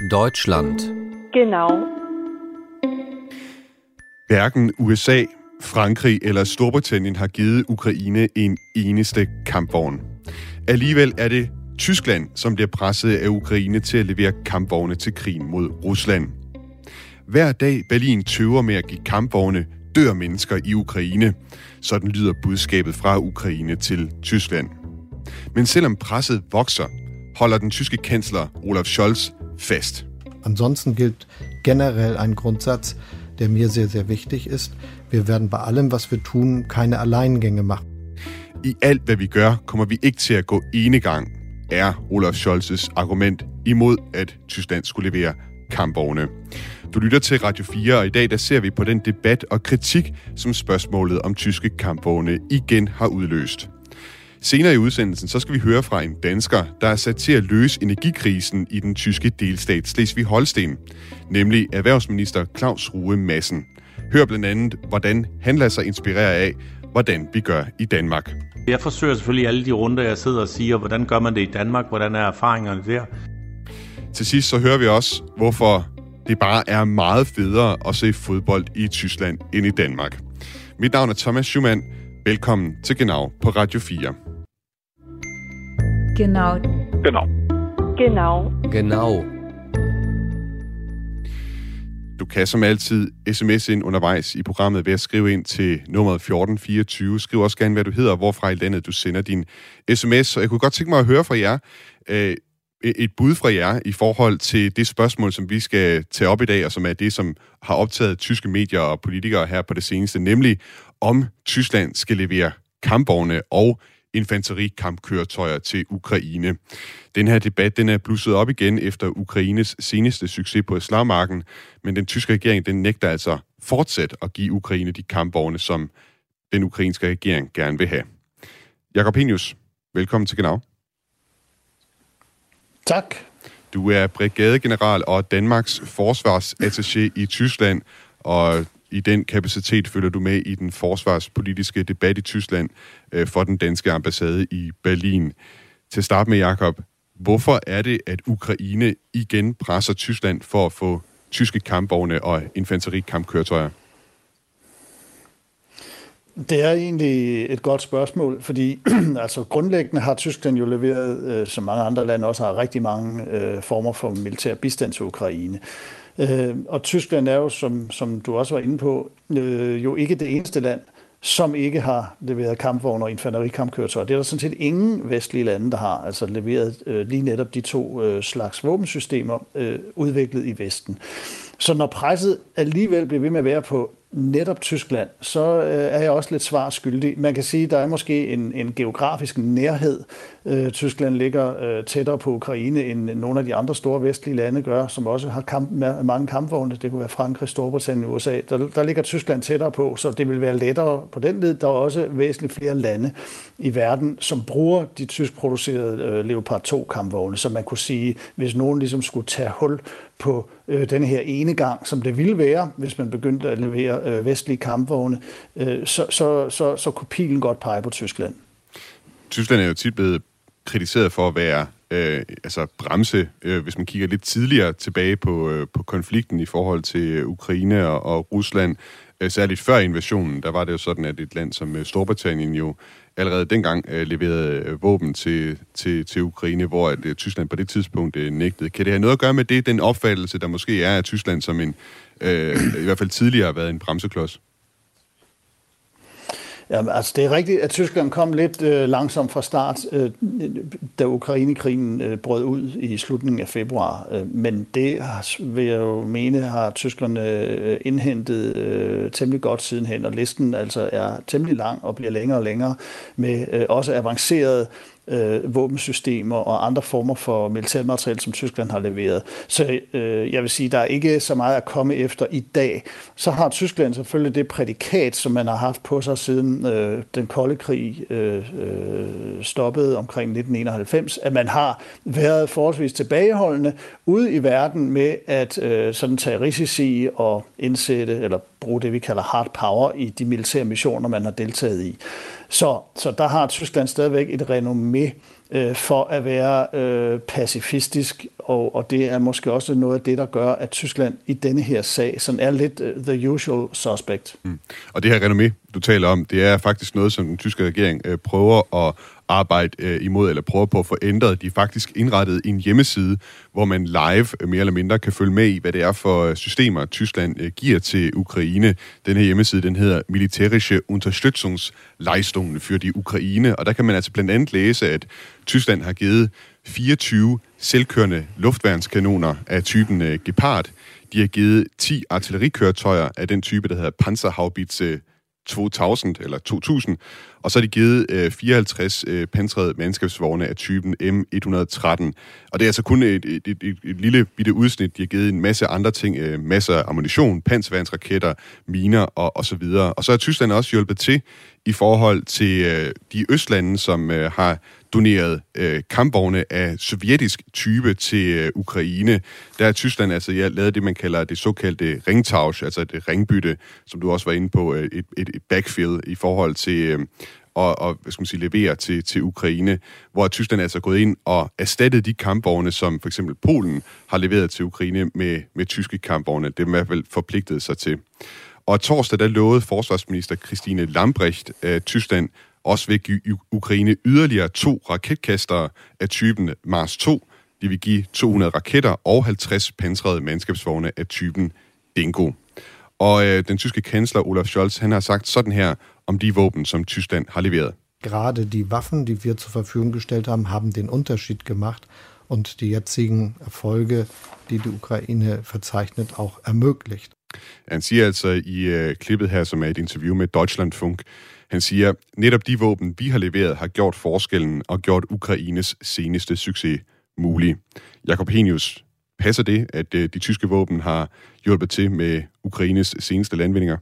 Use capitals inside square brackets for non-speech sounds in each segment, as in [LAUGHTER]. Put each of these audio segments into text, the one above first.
Deutschland. Genau. Hverken USA, Frankrig eller Storbritannien har givet Ukraine en eneste kampvogn. Alligevel er det Tyskland, som bliver presset af Ukraine til at levere kampvogne til krigen mod Rusland. Hver dag Berlin tøver med at give kampvogne, dør mennesker i Ukraine. Sådan lyder budskabet fra Ukraine til Tyskland. Men selvom presset vokser, holder den tyske kansler Olaf Scholz fast. Ansonsten gilt generell ein Grundsatz, der mir sehr, sehr wichtig ist. Wir werden bei allem, was wir tun, keine Alleingänge machen. I alt, hvad vi gør, kommer vi ikke til at gå enegang, er Olaf Scholz's argument imod, at Tyskland skulle levere kampvogne. Du lytter til Radio 4, og i dag der ser vi på den debat og kritik, som spørgsmålet om tyske kampvogne igen har udløst. Senere i udsendelsen, så skal vi høre fra en dansker, der er sat til at løse energikrisen i den tyske delstat Slesvig-Holsten, nemlig erhvervsminister Claus Rue Madsen. Hør blandt andet, hvordan han lader sig inspirere af, hvordan vi gør i Danmark. Jeg forsøger selvfølgelig alle de runder, jeg sidder og siger, hvordan gør man det i Danmark, hvordan er erfaringerne der. Til sidst så hører vi også, hvorfor det bare er meget federe at se fodbold i Tyskland end i Danmark. Mit navn er Thomas Schumann. Velkommen til Genau på Radio 4. Genau. Genau. Genau. Genau. Du kan som altid sms ind undervejs i programmet ved at skrive ind til nummeret 1424. Skriv også gerne, hvad du hedder hvorfra i landet du sender din sms. Og jeg kunne godt tænke mig at høre fra jer, øh, et bud fra jer i forhold til det spørgsmål, som vi skal tage op i dag, og som er det, som har optaget tyske medier og politikere her på det seneste, nemlig om Tyskland skal levere kampvogne og infanterikampkøretøjer til Ukraine. Den her debat den er blusset op igen efter Ukraines seneste succes på Islammarken, men den tyske regering den nægter altså fortsat at give Ukraine de kampvogne, som den ukrainske regering gerne vil have. Jakob Henius, velkommen til Genau. Tak. Du er brigadegeneral og Danmarks forsvarsattaché i Tyskland, og i den kapacitet følger du med i den forsvarspolitiske debat i Tyskland øh, for den danske ambassade i Berlin. Til at starte med, Jakob, hvorfor er det, at Ukraine igen presser Tyskland for at få tyske kampvogne og infanterikampkøretøjer? Det er egentlig et godt spørgsmål, fordi [CLEARS THROAT] altså grundlæggende har Tyskland jo leveret, øh, som mange andre lande også har, rigtig mange øh, former for militær bistand til Ukraine. Øh, og Tyskland er jo, som, som du også var inde på, øh, jo ikke det eneste land, som ikke har leveret kampvogne og infanterikampkøretøjer. Det er der sådan set ingen vestlige lande, der har altså leveret øh, lige netop de to øh, slags våbensystemer øh, udviklet i Vesten. Så når presset alligevel bliver ved med at være på netop Tyskland, så øh, er jeg også lidt svar skyldig. Man kan sige, at der er måske en, en geografisk nærhed. Øh, Tyskland ligger øh, tættere på Ukraine, end nogle af de andre store vestlige lande gør, som også har kamp, mange kampvogne. Det kunne være Frankrig, Storbritannien, USA. Der, der ligger Tyskland tættere på, så det vil være lettere på den led. Der er også væsentligt flere lande i verden, som bruger de tysk producerede øh, Leopard 2 kampvogne. Så man kunne sige, hvis nogen ligesom skulle tage hul på øh, den her ene gang, som det ville være, hvis man begyndte at levere øh, vestlige kampvogne, øh, så, så, så, så kunne pilen godt pege på Tyskland. Tyskland er jo tit blevet kritiseret for at være øh, altså bremse, øh, hvis man kigger lidt tidligere tilbage på, øh, på konflikten i forhold til Ukraine og, og Rusland. Øh, særligt før invasionen, der var det jo sådan, at et land som øh, Storbritannien jo allerede dengang øh, leverede våben til, til, til Ukraine, hvor at, Tyskland på det tidspunkt nægtede. Kan det have noget at gøre med det, den opfattelse, der måske er af Tyskland som en, øh, i hvert fald tidligere har været en bremseklods? Ja, altså det er rigtigt, at Tyskland kom lidt øh, langsomt fra start, øh, da Ukrainekrigen øh, brød ud i slutningen af februar. Øh, men det vil jeg jo mene, har tyskerne øh, indhentet øh, temmelig godt sidenhen, og listen altså er temmelig lang og bliver længere og længere med øh, også avanceret øh, Øh, våbensystemer og andre former for militærmateriel, som Tyskland har leveret. Så øh, jeg vil sige, der er ikke så meget at komme efter i dag. Så har Tyskland selvfølgelig det prædikat, som man har haft på sig siden øh, den kolde krig øh, øh, stoppede omkring 1991, at man har været forholdsvis tilbageholdende ude i verden med at øh, sådan tage risici og indsætte eller bruge det, vi kalder hard power i de militære missioner, man har deltaget i. Så, så der har Tyskland stadigvæk et renommé øh, for at være øh, pacifistisk og, og det er måske også noget af det, der gør, at Tyskland i denne her sag sådan er lidt uh, the usual suspect. Mm. Og det her renommé, du taler om, det er faktisk noget, som den tyske regering øh, prøver at arbejde øh, imod, eller prøver på at få ændret. De er faktisk indrettet en hjemmeside, hvor man live øh, mere eller mindre kan følge med i, hvad det er for øh, systemer, Tyskland øh, giver til Ukraine. Den her hjemmeside, den hedder Militärische Unterstützungsleistungen für die Ukraine, og der kan man altså blandt andet læse, at Tyskland har givet 24 selvkørende luftværnskanoner af typen øh, Gepard. De har givet 10 artillerikøretøjer af den type, der hedder Panzerhaubitze 2000 eller 2000, og så har de givet øh, 54 øh, pansrede mandskabsvogne af typen M113. Og det er altså kun et, et, et, et, et lille bitte udsnit. De har givet en masse andre ting, øh, masser af ammunition, panserværnsraketter, miner og, og så videre. Og så har Tyskland også hjulpet til i forhold til øh, de østlande, som øh, har doneret øh, kampvogne af sovjetisk type til øh, Ukraine. Der er Tyskland altså ja, lavet det, man kalder det såkaldte ringtausch, altså det ringbytte, som du også var inde på, øh, et, et, et backfill i forhold til øh, og, og hvad skal man sige, levere til, til Ukraine, hvor Tyskland altså er gået ind og erstattet de kampvogne, som for eksempel Polen har leveret til Ukraine med, med tyske kampvogne. Det er i hvert fald forpligtet sig til. Og torsdag der lovede forsvarsminister Christine Lambrecht, at Tyskland også vil give Ukraine yderligere to raketkastere af typen Mars 2. De vil give 200 raketter og 50 pansrede mandskabsvogne af typen Dingo. Og øh, den tyske kansler Olaf Scholz, han har sagt sådan her om die våben, som Tyskland har leveret. Gerade die Waffen, die wir zur Verfügung gestellt haben, haben den Unterschied gemacht und die jetzigen Erfolge, die die Ukraine verzeichnet, auch ermöglicht. Han siger altså i øh, klippet her, som er et interview med Deutschlandfunk, han siger, netop de våben, vi har leveret, har gjort forskellen og gjort Ukraines seneste succes mulig. Jakob Henius, passer det, at øh, de tyske våben har hjulpet til med Ukraines seneste landvindinger?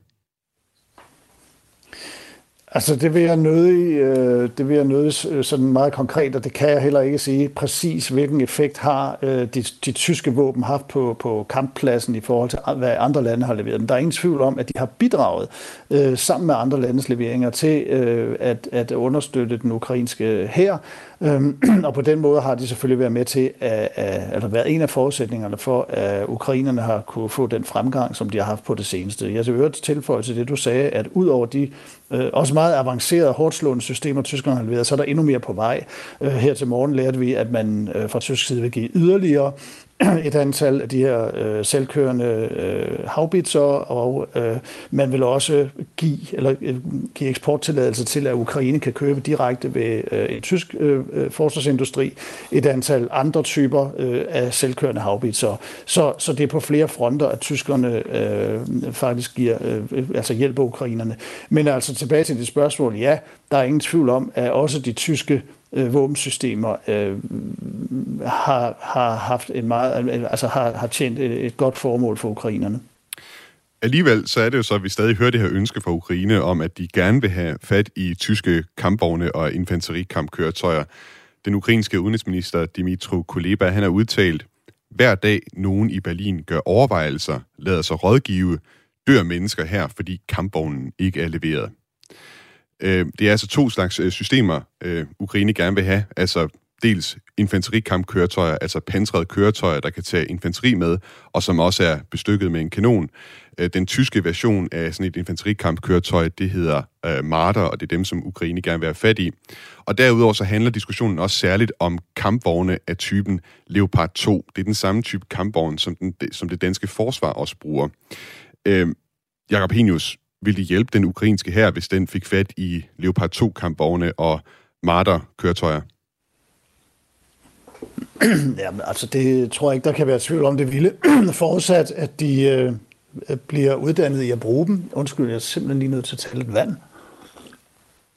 Altså det vil jeg nødig, øh, det vil jeg nødig øh, sådan meget konkret, og det kan jeg heller ikke sige præcis, hvilken effekt har øh, de, de tyske våben haft på, på kamppladsen i forhold til, hvad andre lande har leveret. Men der er ingen tvivl om, at de har bidraget øh, sammen med andre landes leveringer til øh, at, at understøtte den ukrainske hær, Øhm, [CLEARS THROAT] og på den måde har de selvfølgelig været med til, at, at, eller været en af forudsætningerne for, at ukrainerne har kunne få den fremgang, som de har haft på det seneste. Jeg vil øvrigt tilføje til det, du sagde, at ud over de øh, også meget avancerede, hårdt slående systemer, tyskerne har leveret, så er der endnu mere på vej. Øh, her til morgen lærte vi, at man øh, fra tysk side vil give yderligere [CLEARS THROAT] et antal af de her øh, selvkørende øh, havbitser, og øh, man vil også give, eller, øh, give eksporttilladelse til, at Ukraine kan købe direkte ved øh, en tysk øh, øh forsvarsindustri et antal andre typer øh, af selvkørende havbitser. Så, så det er på flere fronter, at tyskerne øh, faktisk giver, øh, altså hjælper ukrainerne. Men altså tilbage til det spørgsmål, ja, der er ingen tvivl om, at også de tyske øh, våbensystemer øh, har, har haft en meget, øh, altså har, har tjent et, et godt formål for ukrainerne. Alligevel så er det jo så, at vi stadig hører det her ønske fra Ukraine om, at de gerne vil have fat i tyske kampvogne og infanterikampkøretøjer. Den ukrainske udenrigsminister Dimitro Kuleba, han har udtalt, hver dag nogen i Berlin gør overvejelser, lader sig rådgive, dør mennesker her, fordi kampvognen ikke er leveret. Øh, det er altså to slags øh, systemer, øh, Ukraine gerne vil have. Altså dels infanterikampkøretøjer, altså pansrede køretøjer, der kan tage infanteri med, og som også er bestykket med en kanon. Øh, den tyske version af sådan et infanterikampkøretøj, det hedder øh, Marder, og det er dem, som Ukraine gerne vil have fat i. Og derudover så handler diskussionen også særligt om kampvogne af typen Leopard 2. Det er den samme type kampvogn, som, den, som det danske forsvar også bruger. Øh, Jakob Henius, ville de hjælpe den ukrainske her, hvis den fik fat i Leopard 2-kampvogne og Marder-køretøjer? [CLEARS THROAT] Jamen, altså det tror jeg ikke, der kan være tvivl om det ville. [CLEARS THROAT] Forudsat, at de øh, bliver uddannet i at bruge dem. Undskyld, jeg er simpelthen lige nødt til at tale et vand.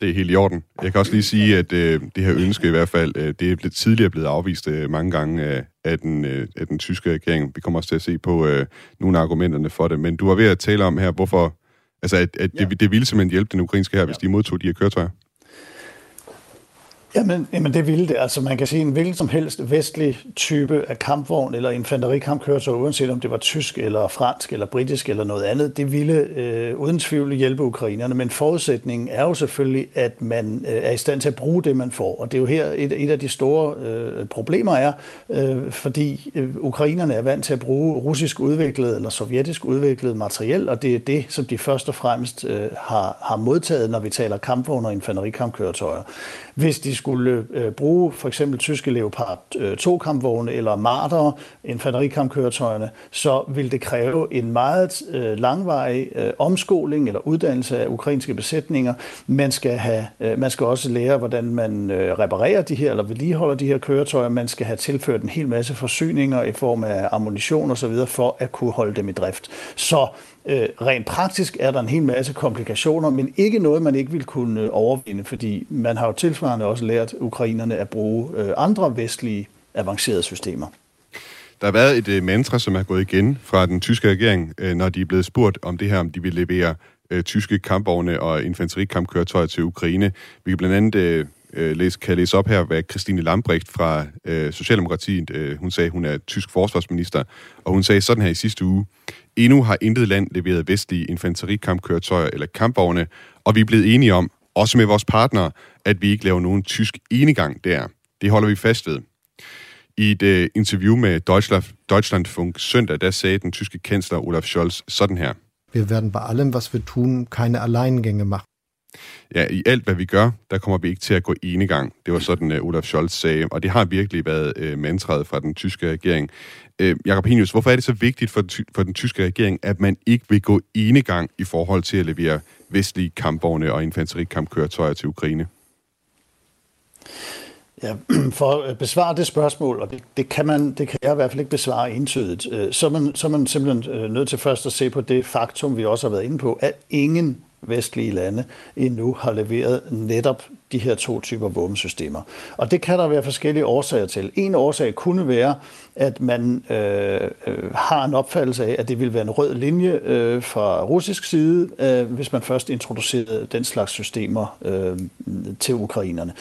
Det er helt i orden. Jeg kan også lige sige, at øh, det her ønske i hvert fald, øh, det er blevet, tidligere blevet afvist øh, mange gange af, af, den, øh, af den tyske regering. Vi kommer også til at se på øh, nogle af argumenterne for det. Men du var ved at tale om her, hvorfor Altså, at, at ja. det, det ville simpelthen hjælpe den ukrainske her, ja. hvis de modtog de her køretøjer? Jamen, jamen det ville det. Altså man kan sige, en hvilken som helst vestlig type af kampvogn eller infanterikampkøretøj, uanset om det var tysk eller fransk eller britisk eller noget andet, det ville øh, uden tvivl hjælpe ukrainerne. Men forudsætningen er jo selvfølgelig, at man øh, er i stand til at bruge det, man får. Og det er jo her et, et af de store øh, problemer er, øh, fordi øh, ukrainerne er vant til at bruge russisk udviklet eller sovjetisk udviklet materiel, og det er det, som de først og fremmest øh, har, har modtaget, når vi taler kampvogne og infanterikampkøretøjer. Hvis de skulle øh, bruge for eksempel tyske Leopard øh, 2-kampvogne eller Marder, infanterikampkøretøjerne, så vil det kræve en meget øh, langvarig øh, omskoling eller uddannelse af ukrainske besætninger. Man skal, have, øh, man skal også lære, hvordan man øh, reparerer de her eller vedligeholder de her køretøjer. Man skal have tilført en hel masse forsyninger i form af ammunition osv. for at kunne holde dem i drift. Så Øh, rent praktisk er der en hel masse komplikationer, men ikke noget, man ikke vil kunne øh, overvinde, fordi man har jo tilsvarende også lært ukrainerne at bruge øh, andre vestlige avancerede systemer. Der har været et øh, mantra, som er gået igen fra den tyske regering, øh, når de er blevet spurgt om det her, om de vil levere øh, tyske kampvogne og infanterikampkøretøjer til Ukraine. Vi kan blandt andet øh, øh læse, kan læse op her, hvad Christine Lambrecht fra øh, Socialdemokratiet, øh, hun sagde, hun er tysk forsvarsminister, og hun sagde sådan her i sidste uge, Endnu har intet land leveret vestlige infanterikampkøretøjer eller kampvogne, og vi er blevet enige om, også med vores partnere, at vi ikke laver nogen tysk enegang der. Det holder vi fast ved. I et øh, interview med Deutschland, Deutschlandfunk søndag, der sagde den tyske kansler Olaf Scholz sådan her. Wir werden bei allem, was wir tun, keine Alleingänge machen. Ja, i alt hvad vi gør, der kommer vi ikke til at gå enegang. Det var sådan, uh, Olaf Scholz sagde, og det har virkelig været uh, mantraet fra den tyske regering. Uh, Jakob Henius, hvorfor er det så vigtigt for, for den tyske regering, at man ikke vil gå enegang i forhold til at levere vestlige kampvogne og infanterikampkøretøjer til Ukraine? Ja, [CLEARS THROAT] for at besvare det spørgsmål, og det, det, kan man, det kan jeg i hvert fald ikke besvare entydigt, så er, man, så er man simpelthen nødt til først at se på det faktum, vi også har været inde på, at ingen vestlige lande endnu har leveret netop de her to typer våbensystemer. Og det kan der være forskellige årsager til. En årsag kunne være, at man øh, øh har en opfattelse af, at det vil være en rød linje øh, fra russisk side, øh, hvis man først introducerede den slags systemer øh, til ukrainerne.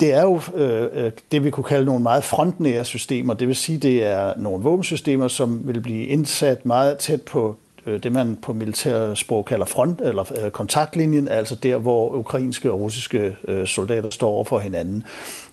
Det er jo øh, øh det, vi kunne kalde nogle meget frontnære systemer. Det vil sige, det er nogle våbensystemer, som vil blive indsat meget tæt på Øh, det, man på militærsprog kalder front, eller øh, kontaktlinjen, altså der, hvor ukrainske og russiske øh, soldater står over for hinanden.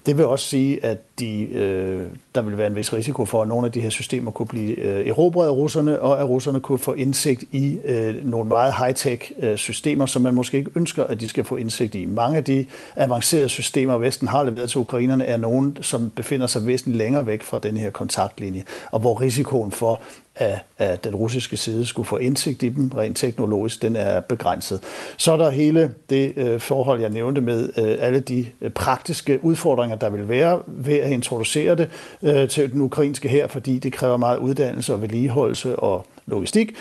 Det vil også sige, at de, øh, der vil være en vis risiko for, at nogle af de her systemer kunne blive øh, erobret af russerne, og at russerne kunne få indsigt i øh, nogle meget high-tech øh, systemer, som man måske ikke ønsker, at de skal få indsigt i. Mange af de avancerede systemer, Vesten har leveret til ukrainerne, er nogen, som befinder sig væsentligt længere væk fra den her kontaktlinje, og hvor risikoen for, af, af den russiske side skulle få indsigt i dem rent teknologisk, den er begrænset. Så er der hele det øh, forhold, jeg nævnte med øh, alle de øh, praktiske udfordringer, der vil være ved at introducere det øh, til den ukrainske her, fordi det kræver meget uddannelse og vedligeholdelse og logistik.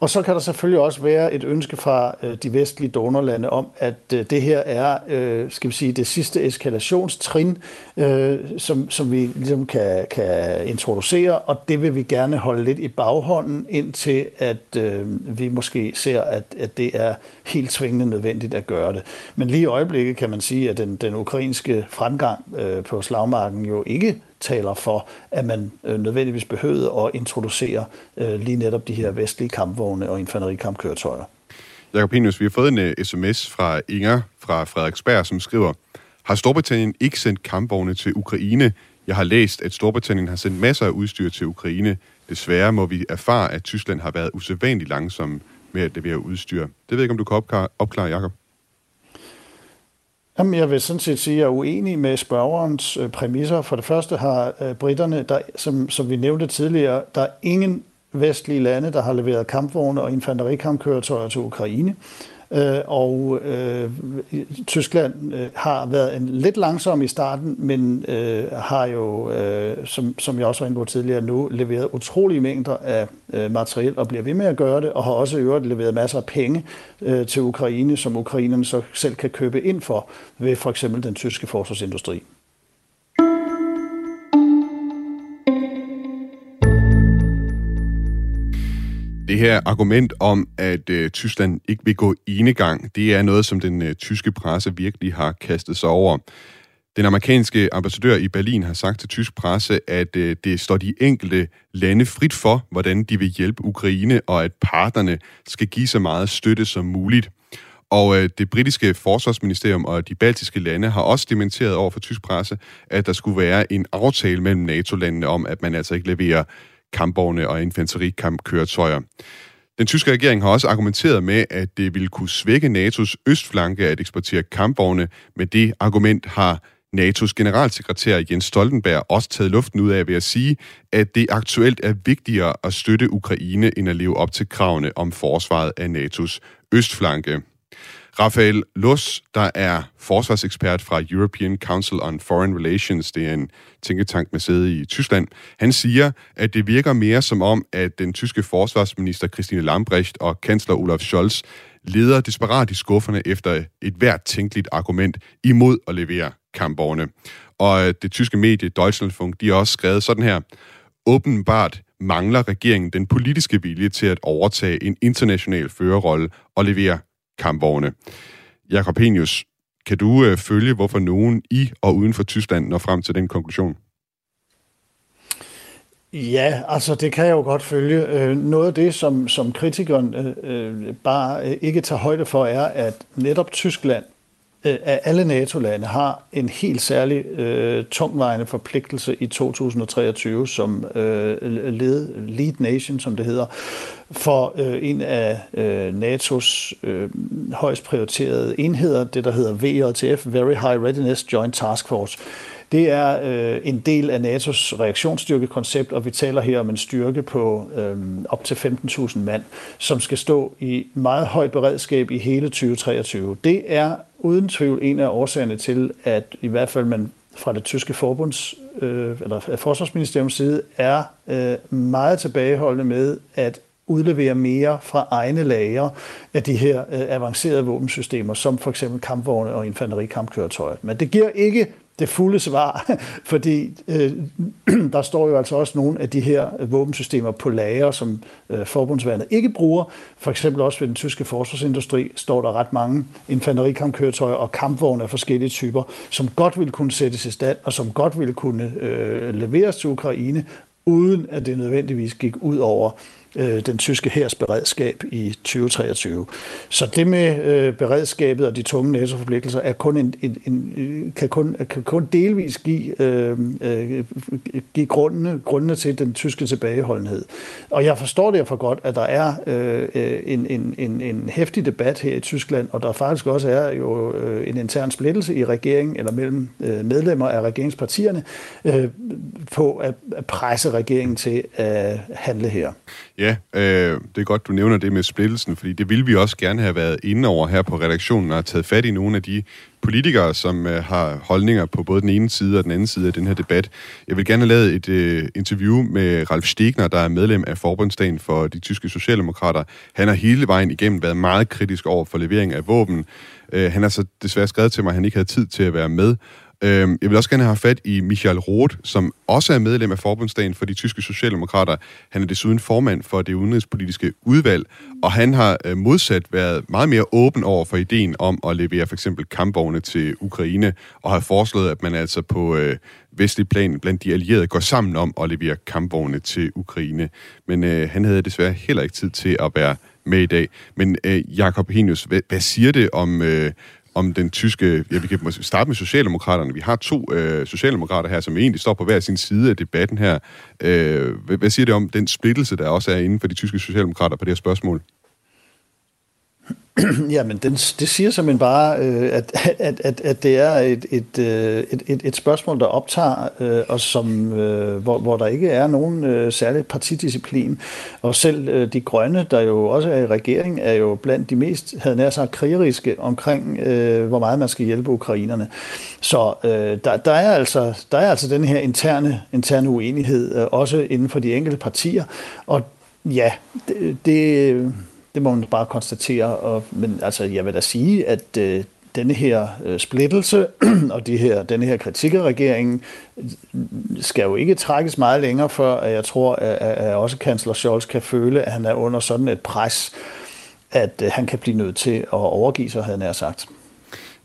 Og så kan der selvfølgelig også være et ønske fra øh, de vestlige donorlande om, at øh, det her er, øh, skal vi sige, det sidste eskalationstrin, øh, som, som vi ligesom kan, kan introducere, og det vil vi gerne holde lidt i baghånden, indtil at øh, vi måske ser, at, at det er helt tvingende nødvendigt at gøre det. Men lige i øjeblikket kan man sige, at den, den ukrainske fremgang øh, på slagmarken jo ikke taler for, at man øh, nødvendigvis behøvede at introducere øh, lige netop de her vestlige kampvogne og infanterikampkøretøjer. Jakob Henius, vi har fået en øh, uh, sms fra Inger fra Frederiksberg, som skriver, har Storbritannien ikke sendt kampvogne til Ukraine? Jeg har læst, at Storbritannien har sendt masser af udstyr til Ukraine. Desværre må vi erfare, at Tyskland har været usædvanligt langsom med at levere udstyr. Det ved jeg ikke, om du kan opklare, opklare Jakob. Jamen, jeg vil sådan set sige, at jeg er uenig med spørgerens øh, præmisser. For det første har øh, britterne, der, som, som vi nævnte tidligere, der er ingen vestlige lande, der har leveret kampvogne og infanterikampkøretøjer til Ukraine. Øh, og øh, Tyskland øh, har været en lidt langsom i starten, men øh, har jo, øh, som, som jeg også var inde på tidligere nu, leveret utrolige mængder af øh, materiel og bliver ved med at gøre det, og har også i øvrigt leveret masser af penge øh, til Ukraine, som ukrainerne så selv kan købe ind for ved for eksempel den tyske forsvarsindustri. Det her argument om, at øh, Tyskland ikke vil gå enegang, det er noget, som den øh, tyske presse virkelig har kastet sig over. Den amerikanske ambassadør i Berlin har sagt til tysk presse, at øh, det står de enkelte lande frit for, hvordan de vil hjælpe Ukraine, og at parterne skal give så meget støtte som muligt. Og øh, det britiske forsvarsministerium og de baltiske lande har også dementeret over for tysk presse, at der skulle være en aftale mellem NATO-landene om, at man altså ikke leverer kampvogne og infanterikampkøretøjer. Den tyske regering har også argumenteret med, at det ville kunne svække NATO's østflanke at eksportere kampvogne. Med det argument har NATO's generalsekretær Jens Stoltenberg også taget luften ud af ved at sige, at det aktuelt er vigtigere at støtte Ukraine end at leve op til kravene om forsvaret af NATO's østflanke. Rafael Lus, der er forsvarsekspert fra European Council on Foreign Relations, det er en tænketank med sæde i Tyskland, han siger, at det virker mere som om, at den tyske forsvarsminister Christine Lambrecht og kansler Olaf Scholz leder desperat i skufferne efter et hvert tænkeligt argument imod at levere kampvogne. Og øh, det tyske medie Deutschlandfunk, de har også skrevet sådan her. Åbenbart mangler regeringen den politiske vilje til at overtage en international førerrolle og levere kampvogne. Jakob Henius, kan du øh, følge, hvorfor nogen i og uden for Tyskland når frem til den konklusion? Ja, altså det kan jeg jo godt følge. Øh, noget af det, som, som kritikeren øh, øh bare øh, ikke tager højde for, er, at netop Tyskland Øh, af alle NATO-lande har en helt særlig øh, tungvejende forpligtelse i 2023 som øh, led, lead nation, som det hedder, for øh, en af øh, NATO's øh, højst prioriterede enheder, det der hedder VJTF, Very High Readiness Joint Task Force. Det er øh, en del af NATO's reaktionsstyrkekoncept, og vi taler her om en styrke på øh, op til 15.000 mand, som skal stå i meget højt beredskab i hele 2023. Det er uden tvivl en af årsagerne til, at i hvert fald man fra det tyske forbunds øh, eller forsvarsministeriums side er øh, meget tilbageholdende med at udlevere mere fra egne lager af de her øh, avancerede våbensystemer, som for eksempel kampvogne og infanterikampkøretøjer. Men det giver ikke det fulde svar, [LAUGHS] fordi øh, [CLEARS THROAT] der står jo altså også nogle af de her våbensystemer på lager, som øh, forbundsværnet ikke bruger. For eksempel også ved den tyske forsvarsindustri står der ret mange infanterikampkøretøjer og kampvogne af forskellige typer, som godt ville kunne sættes i stand, og som godt ville kunne øh, leveres til Ukraine, uden at det nødvendigvis gik ud over øh, den tyske hærs beredskab i 2023. Så det med øh, beredskabet og de tunge NATO-forpligtelser er kun en, en, en, øh, kan, kun, kan kun delvis give, øh, øh, give grundene, grundene til den tyske tilbageholdenhed. Og jeg forstår derfor godt, at der er øh, en, en, en, en hæftig debat her i Tyskland, og der faktisk også er jo øh, en intern splittelse i regeringen, eller mellem øh, medlemmer af regeringspartierne, øh, på at, at presse regeringen til at handle her. Ja, øh, det er godt, du nævner det med splittelsen, fordi det ville vi også gerne have været inde over her på redaktionen og have taget fat i nogle af de politikere, som øh, har holdninger på både den ene side og den anden side af den her debat. Jeg vil gerne have lavet et øh, interview med Ralf Stegner, der er medlem af Forbundsdagen for de tyske socialdemokrater. Han har hele vejen igennem været meget kritisk over for levering af våben. Øh, han har så desværre skrevet til mig, at han ikke havde tid til at være med. Øhm, jeg vil også gerne have fat i Michael Roth, som også er medlem af Forbundsdagen for de tyske socialdemokrater. Han er desuden formand for det udenrigspolitiske udvalg, og han har øh, modsat været meget mere åben over for ideen om at levere for eksempel kampvogne til Ukraine, og har foreslået, at man altså på øh, vestlig plan blandt de allierede går sammen om at levere kampvogne til Ukraine. Men øh, han havde desværre heller ikke tid til at være med i dag. Men øh, Jakob Henius, hvad, hvad siger det om, øh, om den tyske... Ja, vi kan starte med Socialdemokraterne. Vi har to øh, Socialdemokrater her, som egentlig står på hver sin side af debatten her. Øh, hvad, hvad siger det om den splittelse, der også er inden for de tyske Socialdemokrater på det her spørgsmål? [CLEARS THROAT] Jamen, den, det siger simpelthen bare, øh, at, at, at, at det er et, et, øh, et, et, et spørgsmål, der optager øh, og som, øh, hvor, hvor der ikke er nogen øh, særlig partidisciplin. Og selv øh, de grønne, der jo også er i regering, er jo blandt de mest, havde nær sagt, krigeriske omkring, øh, hvor meget man skal hjælpe ukrainerne. Så øh, der, der, er altså, der er altså den her interne, interne uenighed, øh, også inden for de enkelte partier. Og ja, det... det det må man bare konstatere. Og, men altså, jeg vil da sige, at øh, denne her øh, splittelse [CLEARS THROAT] og de her, denne her kritik af regeringen øh, skal jo ikke trækkes meget længere, før at jeg tror, at, at også kansler Scholz kan føle, at han er under sådan et pres, at øh, han kan blive nødt til at overgive sig, havde han sagt.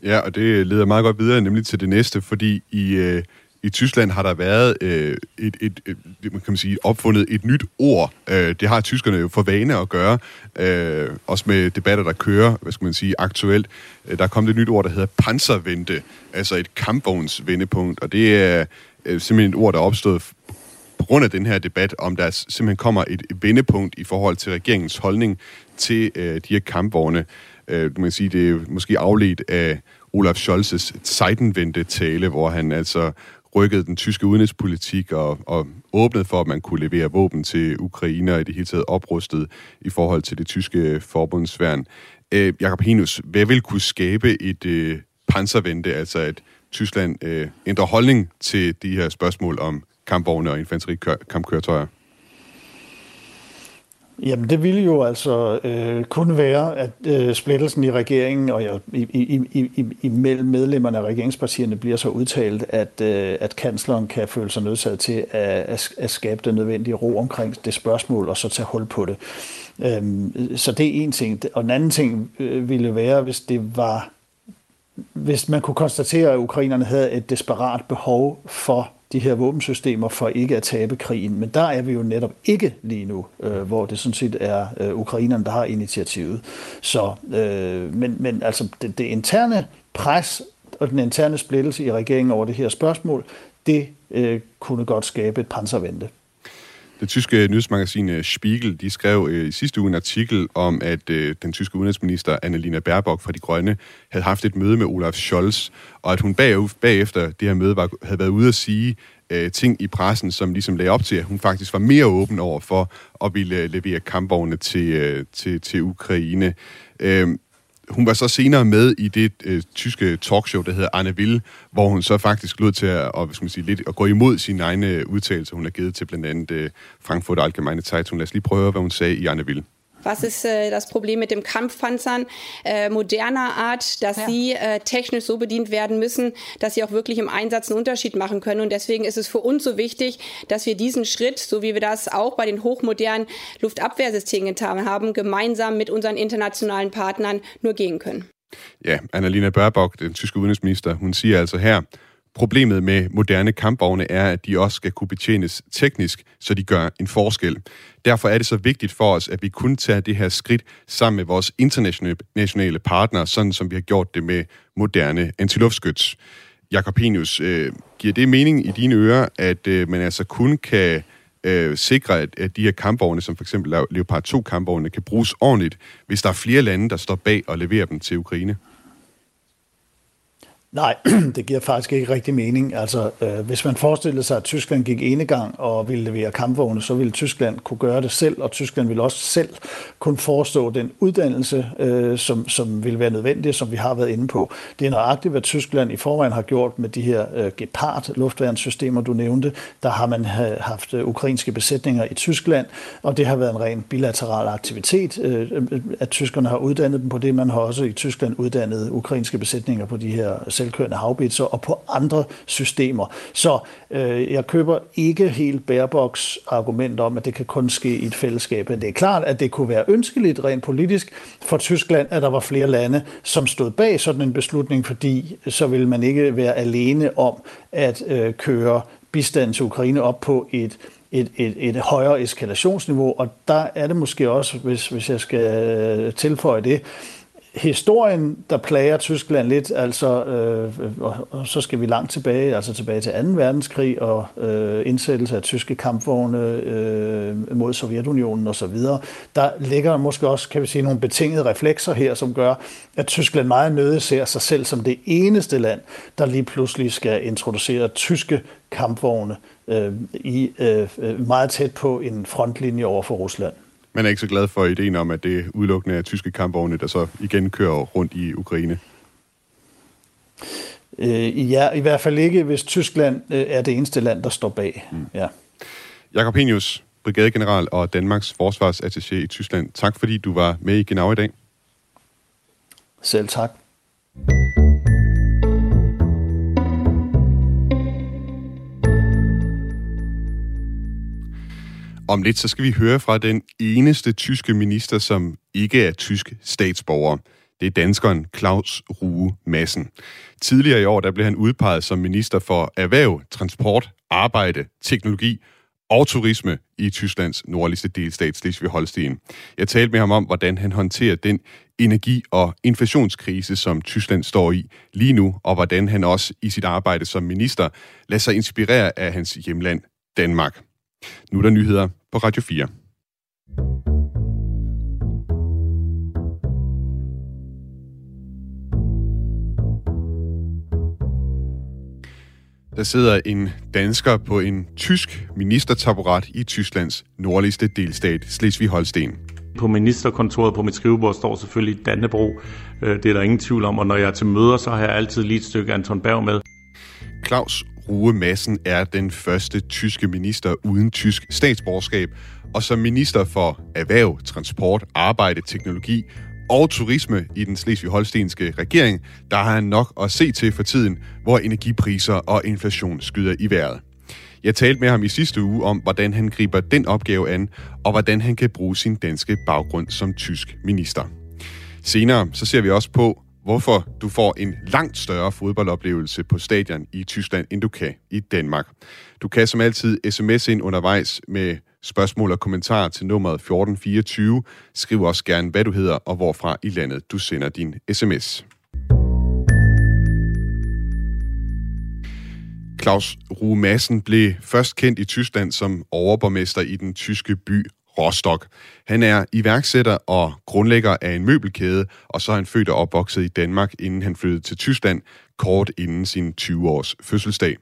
Ja, og det leder meget godt videre, nemlig til det næste, fordi i, øh, i Tyskland har der været øh, et, et, et, man kan man sige, opfundet et nyt ord. Øh, det har tyskerne jo for vane at gøre, øh, også med debatter, der kører, hvad skal man sige, aktuelt. Øh, der er kommet et nyt ord, der hedder panservente, altså et kampvognsvendepunkt, og det er øh, simpelthen et ord, der er opstået på grund af den her debat, om der simpelthen kommer et vendepunkt i forhold til regeringens holdning til øh, de her kampvogne. Øh, du kan sige, det er måske afledt af Olaf Scholzes Zeitenwende tale, hvor han altså rykkede den tyske udenrigspolitik og, og åbnede for, at man kunne levere våben til Ukraine og i det hele taget oprustet i forhold til det tyske forbundsværn. Øh, Jakob Hinus, hvad vil kunne skabe et øh, panservente, altså at Tyskland øh, ændrer holdning til de her spørgsmål om kampvogne og infanterikampkøretøjer? Jamen, det ville jo altså øh, kun være, at øh, splittelsen i regeringen og ja, i, i, i, i, imellem medlemmerne af regeringspartierne bliver så udtalt, at, øh, at kansleren kan føle sig nødsaget til at, at, at skabe den nødvendige ro omkring det spørgsmål, og så tage hul på det. Øhm, så det er en ting. Og en anden ting øh, ville være, hvis det var hvis man kunne konstatere, at ukrainerne havde et desperat behov for de her våbensystemer for ikke at tabe krigen. Men der er vi jo netop ikke lige nu, øh, hvor det sådan set er øh, ukrainerne, der har initiativet. Så, øh, men, men altså det, det interne pres og den interne splittelse i regeringen over det her spørgsmål, det øh, kunne godt skabe et panservente. Det tyske nyhedsmagasin øh, Spiegel de skrev øh, i sidste uge en artikel om, at øh, den tyske udenrigsminister Annalena Baerbock fra De Grønne havde haft et møde med Olaf Scholz, og at hun bag, bagefter det her møde var, havde været ude at sige øh, ting i pressen, som ligesom lagde op til, at hun faktisk var mere åben over for at ville øh, levere kampvogne til, øh, til, til Ukraine. Øh, hun var så senere med i det øh, tyske talkshow, der hedder Anne Will, hvor hun så faktisk lod til at, og, skal man sige, lidt, at gå imod sine egne øh, udtalelser, hun har givet til blandt andet øh, Frankfurt Allgemeine Zeitung. Lad os lige prøve at høre, hvad hun sagde i Anne Will. Was ist äh, das Problem mit dem Kampfpanzern äh, moderner Art, dass ja. sie äh, technisch so bedient werden müssen, dass sie auch wirklich im Einsatz einen Unterschied machen können. Und deswegen ist es für uns so wichtig, dass wir diesen Schritt, so wie wir das auch bei den hochmodernen Luftabwehrsystemen getan haben, gemeinsam mit unseren internationalen Partnern nur gehen können. Ja, Annalena Baerbock, den tyske udenrigsminister, hun siger altså her, Problemet med moderne kampvogne er, at de også skal kunne betjenes teknisk, så de gør en forskel. Derfor er det så vigtigt for os, at vi kun tager det her skridt sammen med vores internationale partnere, sådan som vi har gjort det med moderne antiluftskyts. Jakobinius, øh, giver det mening i dine ører, at øh, man altså kun kan øh, sikre, at, at de her kampvogne, som for eksempel Leopard 2 kampvogne, kan bruges ordentligt, hvis der er flere lande, der står bag og leverer dem til Ukraine? Nej, [CLEARS THROAT] det giver faktisk ikke rigtig mening. Altså, øh, hvis man forestillede sig, at Tyskland gik enegang og ville levere kampvogne, så ville Tyskland kunne gøre det selv, og Tyskland ville også selv kunne forestå den uddannelse, øh, som, som ville være nødvendig, som vi har været inde på. Det er nøjagtigt, hvad Tyskland i forvejen har gjort med de her øh, Gepard-luftværnssystemer, du nævnte. Der har man ha- haft øh, ukrainske besætninger i Tyskland, og det har været en ren bilateral aktivitet, øh, øh at tyskerne har uddannet dem på det. Man har også i Tyskland uddannet ukrainske besætninger på de her selvkørende havbitser og på andre systemer. Så øh, jeg køber ikke helt Baerbocks argument om, at det kan kun ske i et fællesskab. Men det er klart, at det kunne være ønskeligt rent politisk for Tyskland, at der var flere lande, som stod bag sådan en beslutning, fordi så ville man ikke være alene om at øh, køre bistand til Ukraine op på et et, et, et højere eskalationsniveau, og der er det måske også, hvis, hvis jeg skal øh, tilføje det, historien, der plager Tyskland lidt, altså, øh, og, og så skal vi langt tilbage, altså tilbage til 2. verdenskrig og øh, indsættelse af tyske kampvogne øh, mod Sovjetunionen osv., der ligger måske også, kan vi sige, nogle betingede reflekser her, som gør, at Tyskland meget nødig ser sig selv som det eneste land, der lige pludselig skal introducere tyske kampvogne øh, i, øh, øh meget tæt på en frontlinje over for Rusland. Man er ikke så glad for ideen om, at det udelukkende er tyske kampvogne, der så igen kører rundt i Ukraine. Øh, ja, i hvert fald ikke, hvis Tyskland øh, er det eneste land, der står bag. Mm. Ja. Jakob Henius, brigadegeneral og Danmarks forsvarsattaché i Tyskland. Tak fordi du var med i Genau i dag. Selv tak. Om lidt så skal vi høre fra den eneste tyske minister, som ikke er tysk statsborger. Det er danskeren Claus Rue Madsen. Tidligere i år der blev han udpeget som minister for erhverv, transport, arbejde, teknologi og turisme i Tysklands nordligste delstat, Slesvig-Holsten. Jeg talte med ham om, hvordan han håndterer den energi- og inflationskrise, som Tyskland står i lige nu, og hvordan han også i sit arbejde som minister lader sig inspirere af hans hjemland, Danmark. Nu er der nyheder på Radio 4. Der sidder en dansker på en tysk ministertaburet i Tysklands nordligste delstat, Slesvig-Holsten. På ministerkontoret på mit skrivebord står selvfølgelig Dannebro. Øh, det er der ingen tvivl om, og når jeg er til møder, så har jeg altid lige et stykke Anton Berg med. Claus Rue Madsen er den første tyske minister uden tysk statsborgerskab, og som minister for erhverv, transport, arbejde, teknologi og turisme i den slesvig-holstenske regering, der har han nok at se til for tiden, hvor energipriser og inflation skyder i vejret. Jeg talte med ham i sidste uge om, hvordan han griber den opgave an, og hvordan han kan bruge sin danske baggrund som tysk minister. Senere så ser vi også på, hvorfor du får en langt større fodboldoplevelse på stadion i Tyskland, end du kan i Danmark. Du kan som altid sms ind undervejs med spørgsmål og kommentarer til nummeret 1424. Skriv også gerne, hvad du hedder og hvorfra i landet du sender din sms. Claus Rue Madsen blev først kendt i Tyskland som overborgmester i den tyske by Rostock. Han er iværksætter og grundlægger af en møbelkæde, og så er han født og opvokset i Danmark, inden han flyttede til Tyskland, kort inden sin 20-års fødselsdag.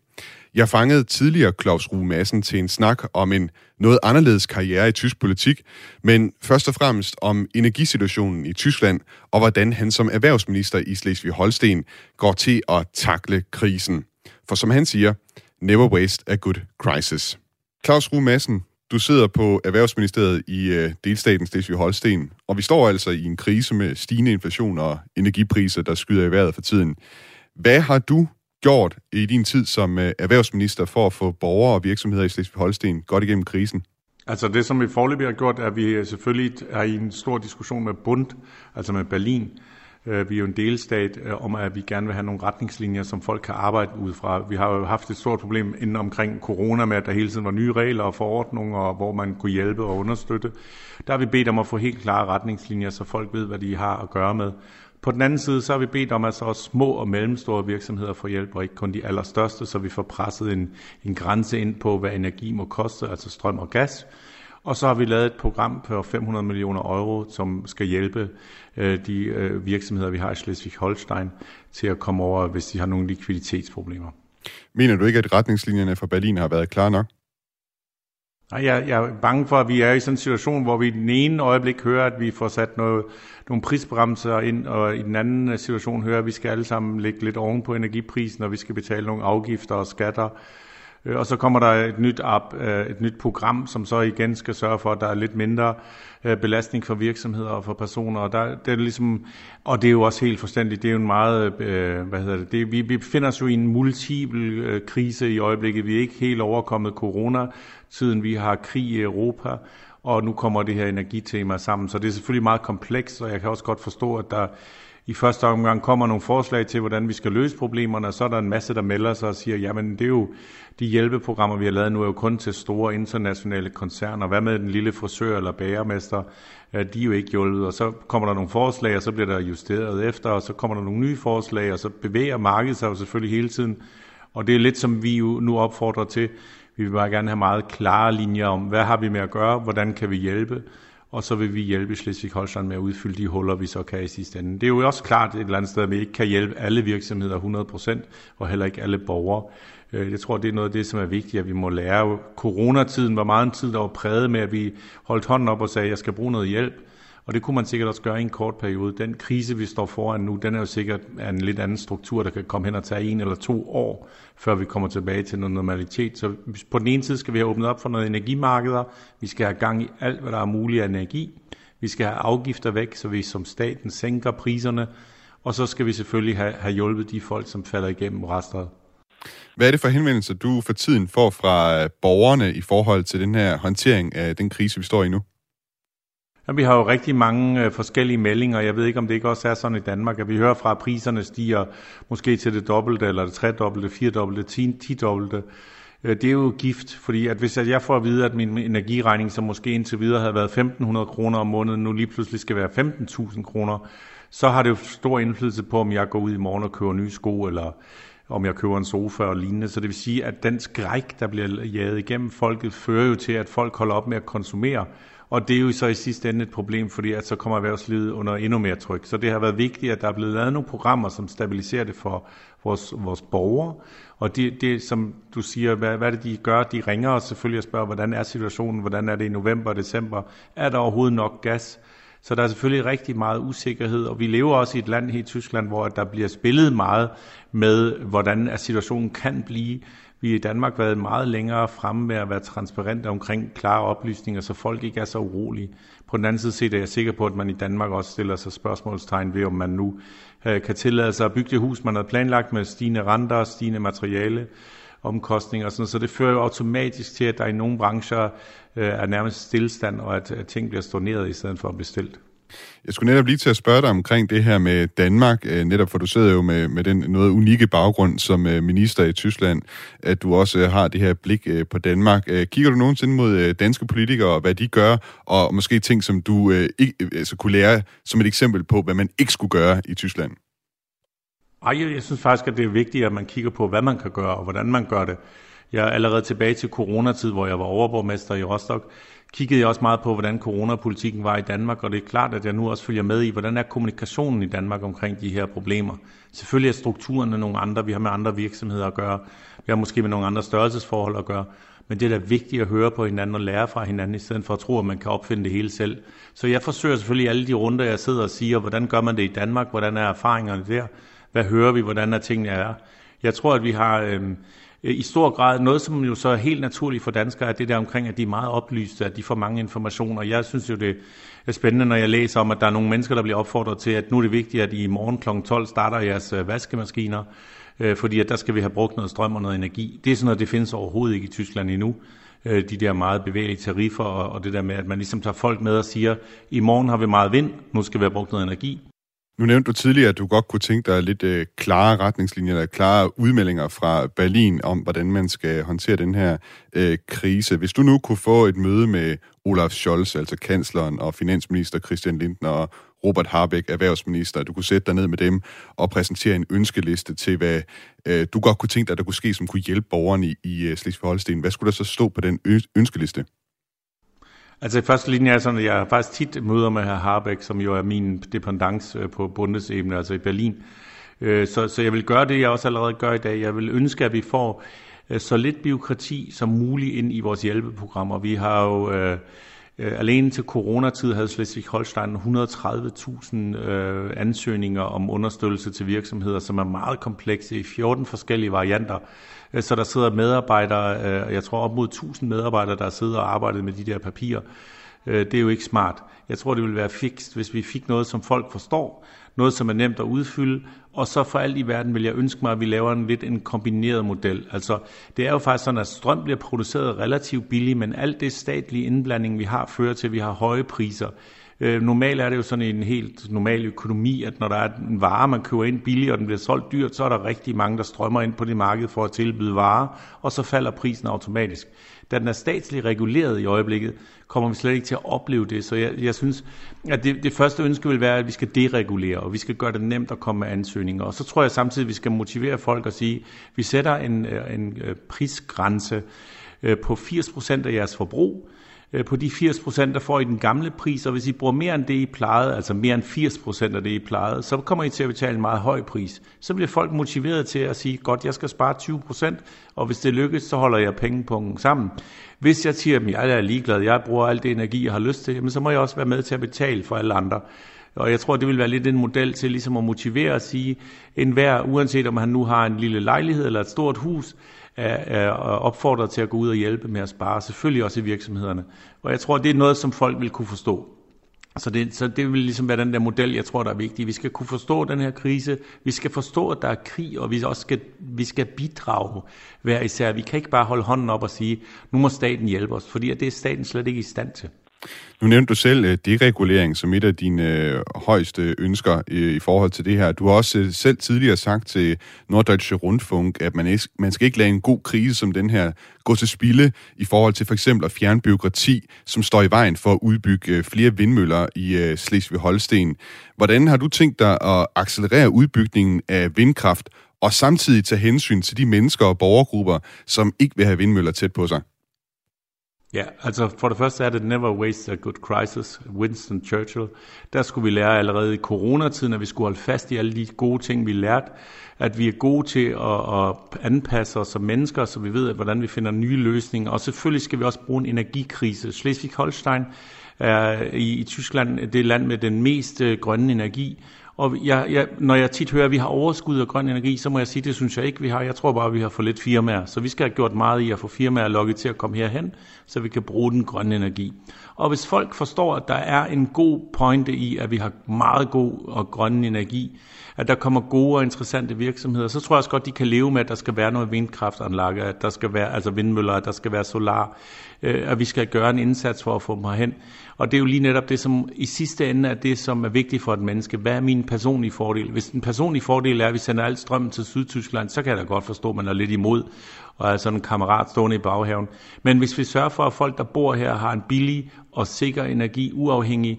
Jeg fangede tidligere Claus Rue Madsen til en snak om en noget anderledes karriere i tysk politik, men først og fremmest om energisituationen i Tyskland, og hvordan han som erhvervsminister i Slesvig-Holsten går til at takle krisen. For som han siger, never waste a good crisis. Claus Rue Madsen, du sidder på Erhvervsministeriet i øh, delstaten Slesvig-Holsten, og vi står altså i en krise med stigende inflation og energipriser, der skyder i vejret for tiden. Hvad har du gjort i din tid som øh, erhvervsminister for at få borgere og virksomheder i Slesvig-Holsten godt igennem krisen? Altså det, som vi forløbig har gjort, er, at vi øh, selvfølgelig er i en stor diskussion med Bund, altså med Berlin, Øh, vi er jo en delstat øh, om, at vi gerne vil have nogle retningslinjer, som folk kan arbejde ud fra. Vi har jo haft et stort problem inden omkring corona med, at der hele tiden var nye regler og forordninger, hvor man kunne hjælpe og understøtte. Der har vi bedt om at få helt klare retningslinjer, så folk ved, hvad de har at gøre med. På den anden side, så har vi bedt om, at så også små og mellemstore virksomheder får hjælp, og ikke kun de allerstørste, så vi får presset en, en grænse ind på, hvad energi må koste, altså strøm og gas. Og så har vi lavet et program på 500 millioner euro, som skal hjælpe øh, de øh, virksomheder, vi har i Schleswig-Holstein, til at komme over, hvis de har nogle likviditetsproblemer. Mener du ikke, at retningslinjerne fra Berlin har været klare nok? Nej, jeg, jeg er bange for, at vi er i sådan en situation, hvor vi i den ene øjeblik hører, at vi får sat noget, nogle prisbremser ind, og i den anden situation hører, at vi skal alle sammen lægge lidt oven på energiprisen, og vi skal betale nogle afgifter og skatter Øh, og så kommer der et nyt, app, øh, et nyt program, som så igen skal sørge for, at der er lidt mindre øh, belastning for virksomheder og for personer. Og, der, det er ligesom, og det er jo også helt forstændigt, det er jo en meget, hvad hedder det, det vi, vi befinder os jo i en multiple krise i øjeblikket. Vi er ikke helt overkommet coronatiden. vi har krig i Europa, og nu kommer det her energitema sammen. Så det er selvfølgelig meget komplekst, og jeg kan også godt forstå, at der i første omgang kommer nogle forslag til, hvordan vi skal løse problemerne, og så er der en masse, der melder sig og siger, jamen det er jo de hjælpeprogrammer, vi har lavet nu, er jo kun til store internationale koncerner. Hvad med den lille frisør eller bagermester? De er jo ikke hjulpet, og så kommer der nogle forslag, og så bliver der justeret efter, og så kommer der nogle nye forslag, og så bevæger markedet sig jo selvfølgelig hele tiden. Og det er lidt som vi jo nu opfordrer til. Vi vil bare gerne have meget klare linjer om, hvad har vi med at gøre, hvordan kan vi hjælpe, og så vil vi hjælpe Schleswig-Holstein med at udfylde de huller, vi så kan i sidste ende. Det er jo også klart et eller andet sted, at vi ikke kan hjælpe alle virksomheder 100%, og heller ikke alle borgere. Øh, jeg tror, det er noget af det, som er vigtigt, at vi må lære. Coronatiden var meget en tid, der var præget med, at vi holdt hånden op og sagde, at jeg skal bruge noget hjælp. Og det kunne man sikkert også gøre i en kort periode. Den krise, vi står foran nu, den er jo sikkert en lidt anden struktur, der kan komme hen og tage en eller to år, før vi kommer tilbage til noget normalitet. Så på den ene side skal vi have åbnet op for noget energimarkeder. Vi skal have gang i alt, hvad der er muligt af energi. Vi skal have afgifter væk, så vi som staten sænker priserne. Og så skal vi selvfølgelig have, have hjulpet de folk, som falder igennem resteret. Hvad er det for henvendelser, du for tiden får fra borgerne i forhold til den her håndtering af den krise, vi står i nu? Jamen, vi har jo rigtig mange øh, forskellige meldinger. Jeg ved ikke, om det ikke også er sådan i Danmark, at vi hører fra, at priserne stiger måske til det dobbelte, eller det tredobbelte, firedobbelte, ti, tidobbelte. Øh, det er jo gift, fordi at hvis jeg får at vide, at min energiregning, som måske indtil videre havde været 1.500 kroner om måneden, nu lige pludselig skal være 15.000 kroner, så har det jo stor indflydelse på, om jeg går ud i morgen og køber nye sko, eller om jeg køber en sofa og lignende. Så det vil sige, at den skræk, der bliver jaget igennem folket, fører jo til, at folk holder op med at konsumere. Og det er jo så i sidste ende et problem, fordi at så kommer erhvervslivet under endnu mere tryk. Så det har været vigtigt, at der er blevet lavet nogle programmer, som stabiliserer det for vores, vores borgere. Og det, det, som du siger, hvad, hvad er det, de gør? De ringer os selvfølgelig og spørger, hvordan er situationen? Hvordan er det i november og december? Er der overhovedet nok gas? Så der er selvfølgelig rigtig meget usikkerhed, og vi lever også i et land her i Tyskland, hvor der bliver spillet meget med, hvordan situationen kan blive. Vi i Danmark været meget længere fremme med at være transparente omkring klare oplysninger, så folk ikke er så urolige. På den anden side set er jeg sikker på, at man i Danmark også stiller sig spørgsmålstegn ved, om man nu øh, kan tillade sig at bygge det hus, man har planlagt med stigende renter, stigende materiale, omkostninger og sådan Så det fører jo automatisk til, at der i nogle brancher øh, er nærmest stillestand, og at, at ting bliver storneret i stedet for at bestilt. Jeg skulle netop lige til at spørge dig omkring det her med Danmark, øh, netop for du sidder jo med, med den noget unikke baggrund som øh, minister i Tyskland, at du også øh, har det her blik på Danmark. Kigger du nogensinde mod danske politikere og hvad de gør, og måske ting, som du ikke, altså kunne lære som et eksempel på, hvad man ikke skulle gøre i Tyskland? Ej, jeg synes faktisk, at det er vigtigt, at man kigger på, hvad man kan gøre, og hvordan man gør det. Jeg er allerede tilbage til coronatid, hvor jeg var overborgmester i Rostock, kiggede jeg også meget på, hvordan coronapolitikken var i Danmark, og det er klart, at jeg nu også følger med i, hvordan er kommunikationen i Danmark omkring de her problemer. Selvfølgelig er strukturerne nogle andre, vi har med andre virksomheder at gøre, vi har måske med nogle andre størrelsesforhold at gøre, men det er da vigtigt at høre på hinanden og lære fra hinanden, i stedet for at tro, at man kan opfinde det hele selv. Så jeg forsøger selvfølgelig alle de runder, jeg sidder og siger, hvordan gør man det i Danmark, hvordan er erfaringerne der, hvad hører vi, hvordan er tingene er. Jeg tror, at vi har øh, Øh, i stor grad noget, som jo så er helt naturligt for danskere, er det der omkring, at de er meget oplyste, at de får mange informationer. Jeg synes jo, det er spændende, når jeg læser om, at der er nogle mennesker, der bliver opfordret til, at nu er det vigtigt, at I i morgen kl. 12 starter jeres øh, vaskemaskiner, øh, fordi at der skal vi have brugt noget strøm og noget energi. Det er sådan noget, det findes overhovedet ikke i Tyskland endnu de der meget bevægelige tariffer, og det der med, at man ligesom tager folk med og siger, i morgen har vi meget vind, nu skal vi have brugt noget energi. Nu nævnte du tidligere, at du godt kunne tænke dig lidt øh, klare retningslinjer, eller klare udmeldinger fra Berlin om, hvordan man skal håndtere den her øh, krise. Hvis du nu kunne få et møde med Olaf Scholz, altså kansleren, og finansminister Christian Lindner og Robert Harbeck, erhvervsminister, du kunne sætte dig ned med dem og præsentere en ønskeliste til, hvad øh, du godt kunne tænke dig, der kunne ske, som kunne hjælpe borgerne i, i øh, Slesvig-Holsten. Hvad skulle der så stå på den ønskeliste? Altså i første linje er sådan, at jeg faktisk tit møder med herr Harbeck, som jo er min dependance øh, på bundesebene, altså i Berlin. Øh, så, så jeg vil gøre det, jeg også allerede gør i dag. Jeg vil ønske, at vi får øh, så lidt byråkrati som muligt ind i vores hjælpeprogrammer. Vi har jo øh, alene til coronatid havde Slesvig-Holstein 130.000 øh, ansøgninger om understøttelse til virksomheder, som er meget komplekse i 14 forskellige varianter. Øh, så der sidder medarbejdere, øh, jeg tror op mod 1000 medarbejdere, der sidder og arbejder med de der papirer. Øh, det er jo ikke smart. Jeg tror, det ville være fikst, hvis vi fik noget, som folk forstår, noget, som er nemt at udfylde, og så for alt i verden vil jeg ønske mig, at vi laver en lidt en kombineret model. Altså, det er jo faktisk sådan, at strøm bliver produceret relativt billigt, men alt det statlige indblanding, vi har, fører til, at vi har høje priser. Øh, normalt er det jo sådan en helt normal økonomi, at når der er en vare, man køber ind billigt, og den bliver solgt dyrt, så er der rigtig mange, der strømmer ind på det marked for at tilbyde varer, og så falder prisen automatisk. Da den er statsligt reguleret i øjeblikket, kommer vi slet ikke til at opleve det. Så jeg, jeg synes, at det, det første ønske vil være, at vi skal deregulere, og vi skal gøre det nemt at komme med ansøgninger. Og så tror jeg samtidig, at vi skal motivere folk og sige, at vi sætter en, øh, en øh, prisgrænse øh, på 80% af jeres forbrug, Øh, på de 80 procent, der får I den gamle pris, og hvis I bruger mere end det, I plejede, altså mere end 80 procent af det, I plejede, så kommer I til at betale en meget høj pris. Så bliver folk motiveret til at sige, godt, jeg skal spare 20 procent, og hvis det lykkes, så holder jeg pengepunkten sammen. Hvis jeg siger, at jeg er ligeglad, jeg bruger al det energi, jeg har lyst til, så må jeg også være med til at betale for alle andre. Og jeg tror, det vil være lidt en model til ligesom at motivere at sige, enhver, uanset om han nu har en lille lejlighed eller et stort hus, er, er opfordret til at gå ud og hjælpe med at spare, selvfølgelig også i virksomhederne. Og jeg tror, det er noget, som folk vil kunne forstå. Så det, så det vil ligesom være den der model, jeg tror, der er vigtig. Vi skal kunne forstå den her krise. Vi skal forstå, at der er krig, og vi også skal, vi skal bidrage hver især. Vi kan ikke bare holde hånden op og sige, nu må staten hjælpe os, fordi det er staten slet ikke i stand til. Nu nævnte du selv øh, deregulering som et af dine øh, højeste ønsker øh, i forhold til det her. Du har også øh, selv tidligere sagt til Norddeutsche Rundfunk, at man, ikke, man skal ikke lade en god krise som den her gå til spilde i forhold til for eksempel at fjerne byråkrati, som står i vejen for at udbygge flere vindmøller i Slesvig-Holsten. Hvordan har du tænkt dig at accelerere udbygningen af vindkraft og samtidig tage hensyn til de mennesker og borgergrupper, som ikke vil have vindmøller tæt på sig? Ja, altså for det første er det Never Waste a Good Crisis, Winston Churchill. Der skulle vi lære allerede i coronatiden, at vi skulle holde fast i alle de gode ting, vi lærte. At vi er gode til at, at anpasse os som mennesker, så vi ved, hvordan vi finder nye løsninger. Og selvfølgelig skal vi også bruge en energikrise. Schleswig-Holstein er i, i Tyskland det land med den mest øh, grønne energi. Og jeg, jeg, når jeg tit hører, at vi har overskud af grøn energi, så må jeg sige, at det synes jeg ikke, vi har. Jeg tror bare, at vi har for lidt firmaer. Så vi skal have gjort meget i at få firmaer lukket til at komme herhen, så vi kan bruge den grønne energi. Og hvis folk forstår, at der er en god pointe i, at vi har meget god og grøn energi, at der kommer gode og interessante virksomheder, så tror jeg også godt, de kan leve med, at der skal være noget vindkraftanlæg, at der skal være altså vindmøller, at der skal være solar, øh, at vi skal gøre en indsats for at få dem herhen. Og det er jo lige netop det, som i sidste ende er det, som er vigtigt for et menneske. Hvad er min personlige fordel? Hvis den personlige fordel er, at vi sender alt strømmen til Sydtyskland, så kan jeg da godt forstå, at man er lidt imod og er sådan en kammerat stående i baghaven. Men hvis vi sørger for, at folk, der bor her, har en billig og sikker energi, uafhængig,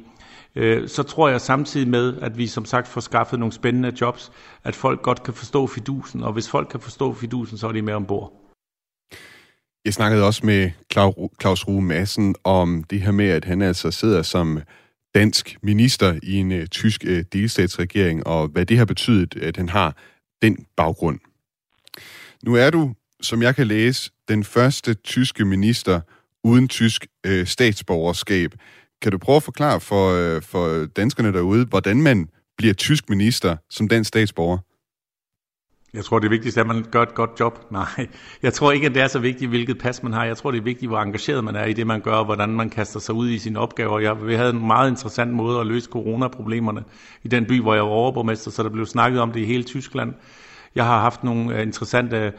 øh, så tror jeg samtidig med, at vi som sagt får skaffet nogle spændende jobs, at folk godt kan forstå fidusen, og hvis folk kan forstå fidusen, så er de med ombord. Jeg snakkede også med Claus Rue Madsen om det her med, at han altså sidder som dansk minister i en uh, tysk uh, delstatsregering, og hvad det har betydet, at han har den baggrund. Nu er du, som jeg kan læse, den første tyske minister uden tysk uh, statsborgerskab. Kan du prøve at forklare for, uh, for danskerne derude, hvordan man bliver tysk minister som dansk statsborger? Jeg tror, det vigtigste er, at man gør et godt job. [LAUGHS] Nej, jeg tror ikke, at det er så vigtigt, hvilket pas man har. Jeg tror, det er vigtigt, hvor engageret man er i det, man gør, og hvordan man kaster sig ud i sine opgaver. Jeg, vi havde en meget interessant måde at løse coronaproblemerne i den by, hvor jeg var overborgmester, så der blev snakket om det i hele Tyskland. Jeg har haft nogle øh, interessante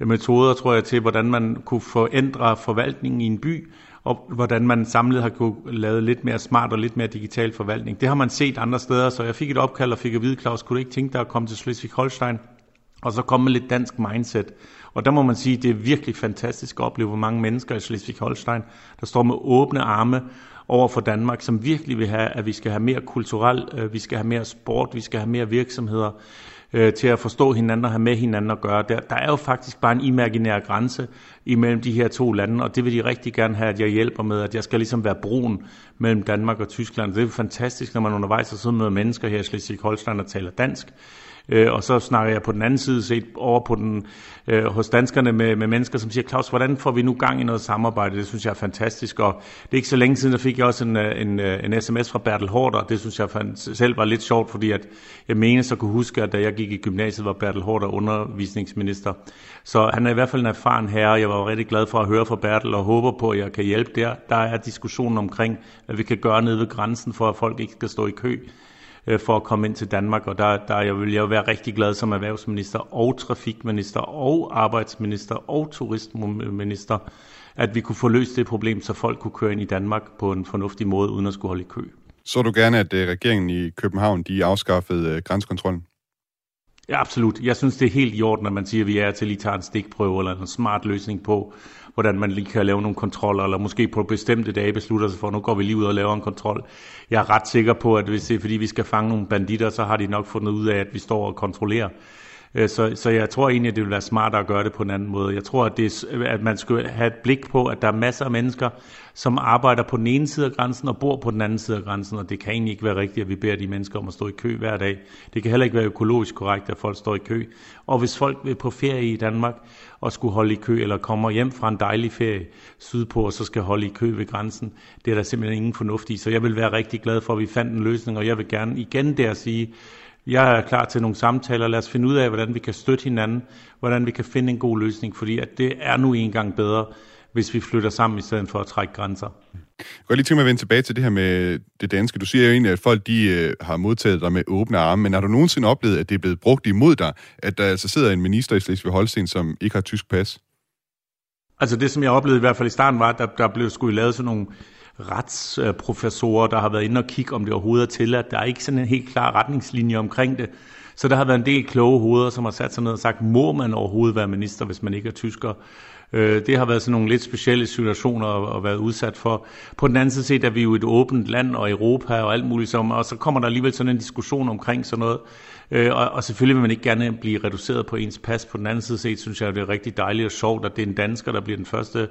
øh, metoder, tror jeg, til, hvordan man kunne forændre forvaltningen i en by, og hvordan man samlet har kunne lave lidt mere smart og lidt mere digital forvaltning. Det har man set andre steder, så jeg fik et opkald og fik at vide, Claus, kunne du ikke tænke dig at komme til Schleswig-Holstein? Og så komme med lidt dansk mindset. Og der må man sige, at det er virkelig fantastisk at opleve, hvor mange mennesker i Schleswig-Holstein, der står med åbne arme over for Danmark, som virkelig vil have, at vi skal have mere kulturel, øh, vi skal have mere sport, vi skal have mere virksomheder øh, til at forstå hinanden og have med hinanden at gøre. Der, der er jo faktisk bare en imaginær grænse imellem de her to lande, og det vil de rigtig gerne have, at jeg hjælper med, at jeg skal ligesom være broen mellem Danmark og Tyskland. Det er fantastisk, når man undervejs har siddet med mennesker her i Schleswig-Holstein og taler dansk, Øh, og så snakker jeg på den anden side set over på den, øh, hos danskerne med, med mennesker, som siger, Claus, hvordan får vi nu gang i noget samarbejde? Det synes jeg er fantastisk, og det er ikke så længe siden, der fik jeg også en, øh, en, øh, en sms fra Bertel Hårder. Det synes jeg selv var lidt sjovt, fordi at jeg mener så kunne huske, at da jeg gik i gymnasiet, var Bertel Hårder undervisningsminister. Så han er i hvert fald en erfaren herre, jeg var rigtig glad for at høre fra Bertel, og håber på, at jeg kan hjælpe der. Der er diskussionen omkring, hvad vi kan gøre nede ved grænsen, for at folk ikke skal stå i kø øh, for at komme ind til Danmark, og der, der jeg vil jeg være rigtig glad som erhvervsminister og trafikminister og arbejdsminister og turistminister, at vi kunne få løst det problem, så folk kunne køre ind i Danmark på en fornuftig måde, uden at skulle holde i kø. Så du gerne, at øh, regeringen i København de afskaffede øh, grænsekontrollen? Ja, absolut. Jeg synes, det er helt i orden, at man siger, at vi er til lige tager en stikprøve eller en smart løsning på, hvordan man lige kan lave nogle kontroller, eller måske på bestemte dage beslutter sig for, nu går vi lige ud og laver en kontrol. Jeg er ret sikker på, at hvis det er fordi, vi skal fange nogle banditter, så har de nok fundet ud af, at vi står og kontrollerer. Øh, så, så jeg tror egentlig, at det vil være smartere at gøre det på en anden måde. Jeg tror, at, det, at man skal have et blik på, at der er masser af mennesker, som arbejder på den ene side af grænsen og bor på den anden side af grænsen, og det kan egentlig ikke være rigtigt, at vi beder de mennesker om at stå i kø hver dag. Det kan heller ikke være økologisk korrekt, at folk står i kø. Og hvis folk vil på ferie i Danmark og skulle holde i kø, eller kommer hjem fra en dejlig ferie sydpå, og så skal holde i kø ved grænsen, det er der simpelthen ingen fornuft i. Så jeg vil være rigtig glad for, at vi fandt en løsning, og jeg vil gerne igen der sige, jeg er klar til nogle samtaler. Lad os finde ud af, hvordan vi kan støtte hinanden, hvordan vi kan finde en god løsning, fordi at det er nu engang bedre, hvis vi flytter sammen i stedet for at trække grænser. Jeg kan lige tænke mig at vende tilbage til det her med det danske. Du siger jo egentlig, at folk de, øh, har modtaget dig med åbne arme, men har du nogensinde oplevet, at det er blevet brugt imod dig, at der altså sidder en minister i Slesvig Holsten, som ikke har tysk pas? Altså det, som jeg oplevede i hvert fald i starten, var, at der, der blev skulle lavet sådan nogle retsprofessorer, der har været inde og kigge, om det overhovedet er tilladt. Der er ikke sådan en helt klar retningslinje omkring det. Så der har været en del kloge hoveder, som har sat sig ned og sagt, må man overhovedet være minister, hvis man ikke er tysker? Øh, det har været sådan nogle lidt specielle situationer at, være udsat for. På den anden side set er vi jo et åbent land og Europa og alt muligt som, og så kommer der alligevel sådan en diskussion omkring sådan noget. Øh, og, og selvfølgelig vil man ikke gerne blive reduceret på ens pas. På den anden side set synes jeg, det er rigtig dejligt og sjovt, at det er en dansker, der bliver den første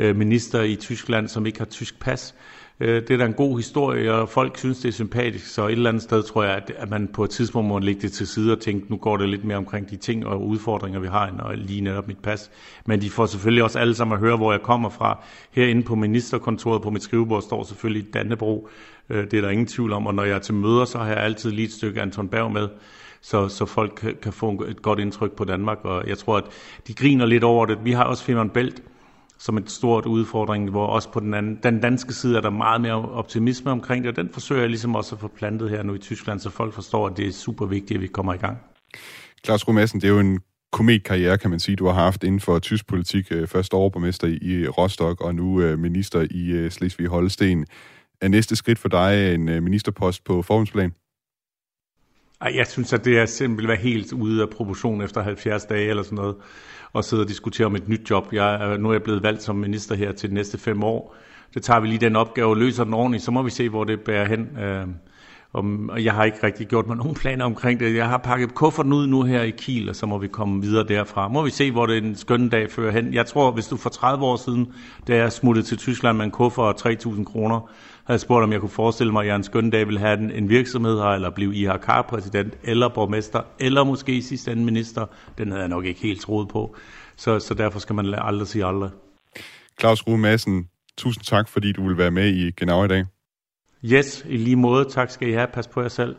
øh, minister i Tyskland, som ikke har tysk pas. Øh, det er da en god historie, og folk synes, det er sympatisk, så et eller andet sted tror jeg, at man på et tidspunkt må lægge det til side og tænke, nu går det lidt mere omkring de ting og udfordringer, vi har, end lige netop mit pas. Men de får selvfølgelig også alle sammen at høre, hvor jeg kommer fra. Herinde på ministerkontoret på mit skrivebord står selvfølgelig Dannebro. Øh, det er der ingen tvivl om, og når jeg er til møder, så har jeg altid lige et stykke Anton Berg med, så, så folk kan, kan få et godt indtryk på Danmark, og jeg tror, at de griner lidt over det. Vi har også Femern Bælt, som et stort udfordring, hvor også på den, anden, den danske side er der meget mere optimisme omkring det, og den forsøger jeg ligesom også at få plantet her nu i Tyskland, så folk forstår, at det er super vigtigt, at vi kommer i gang. Claus Madsen, det er jo en kometkarriere, kan man sige, du har haft inden for tysk politik. Øh, først overborgmester i Rostock, og nu øh, minister i øh, Slesvig-Holsten. Er næste skridt for dig en ministerpost på forhåndsplan? Ej, jeg synes, at det er simpelthen være helt ude af proportion efter 70 dage eller sådan noget og sidde og diskutere om et nyt job. Jeg, nu er jeg blevet valgt som minister her til de næste fem år. Det tager vi lige den opgave og løser den ordentligt, så må vi se, hvor det bærer hen. Øh, og jeg har ikke rigtig gjort mig nogen planer omkring det. Jeg har pakket kufferten ud nu her i Kiel, og så må vi komme videre derfra. Må vi se, hvor det en skøn dag fører hen. Jeg tror, hvis du for 30 år siden, da jeg smuttede til Tyskland med en kuffert og 3.000 kroner, havde spurgt, om jeg kunne forestille mig, at jeg en skøn dag ville have en, en virksomhed her, eller blive IHK-præsident, eller borgmester, eller måske i sidste ende minister. Den havde jeg nok ikke helt troet på. Så, så derfor skal man aldrig sige aldrig. Claus Rue Madsen, tusind tak, fordi du vil være med i Genau i dag. Yes, i lige måde. Tak skal I have. Pas på jer selv.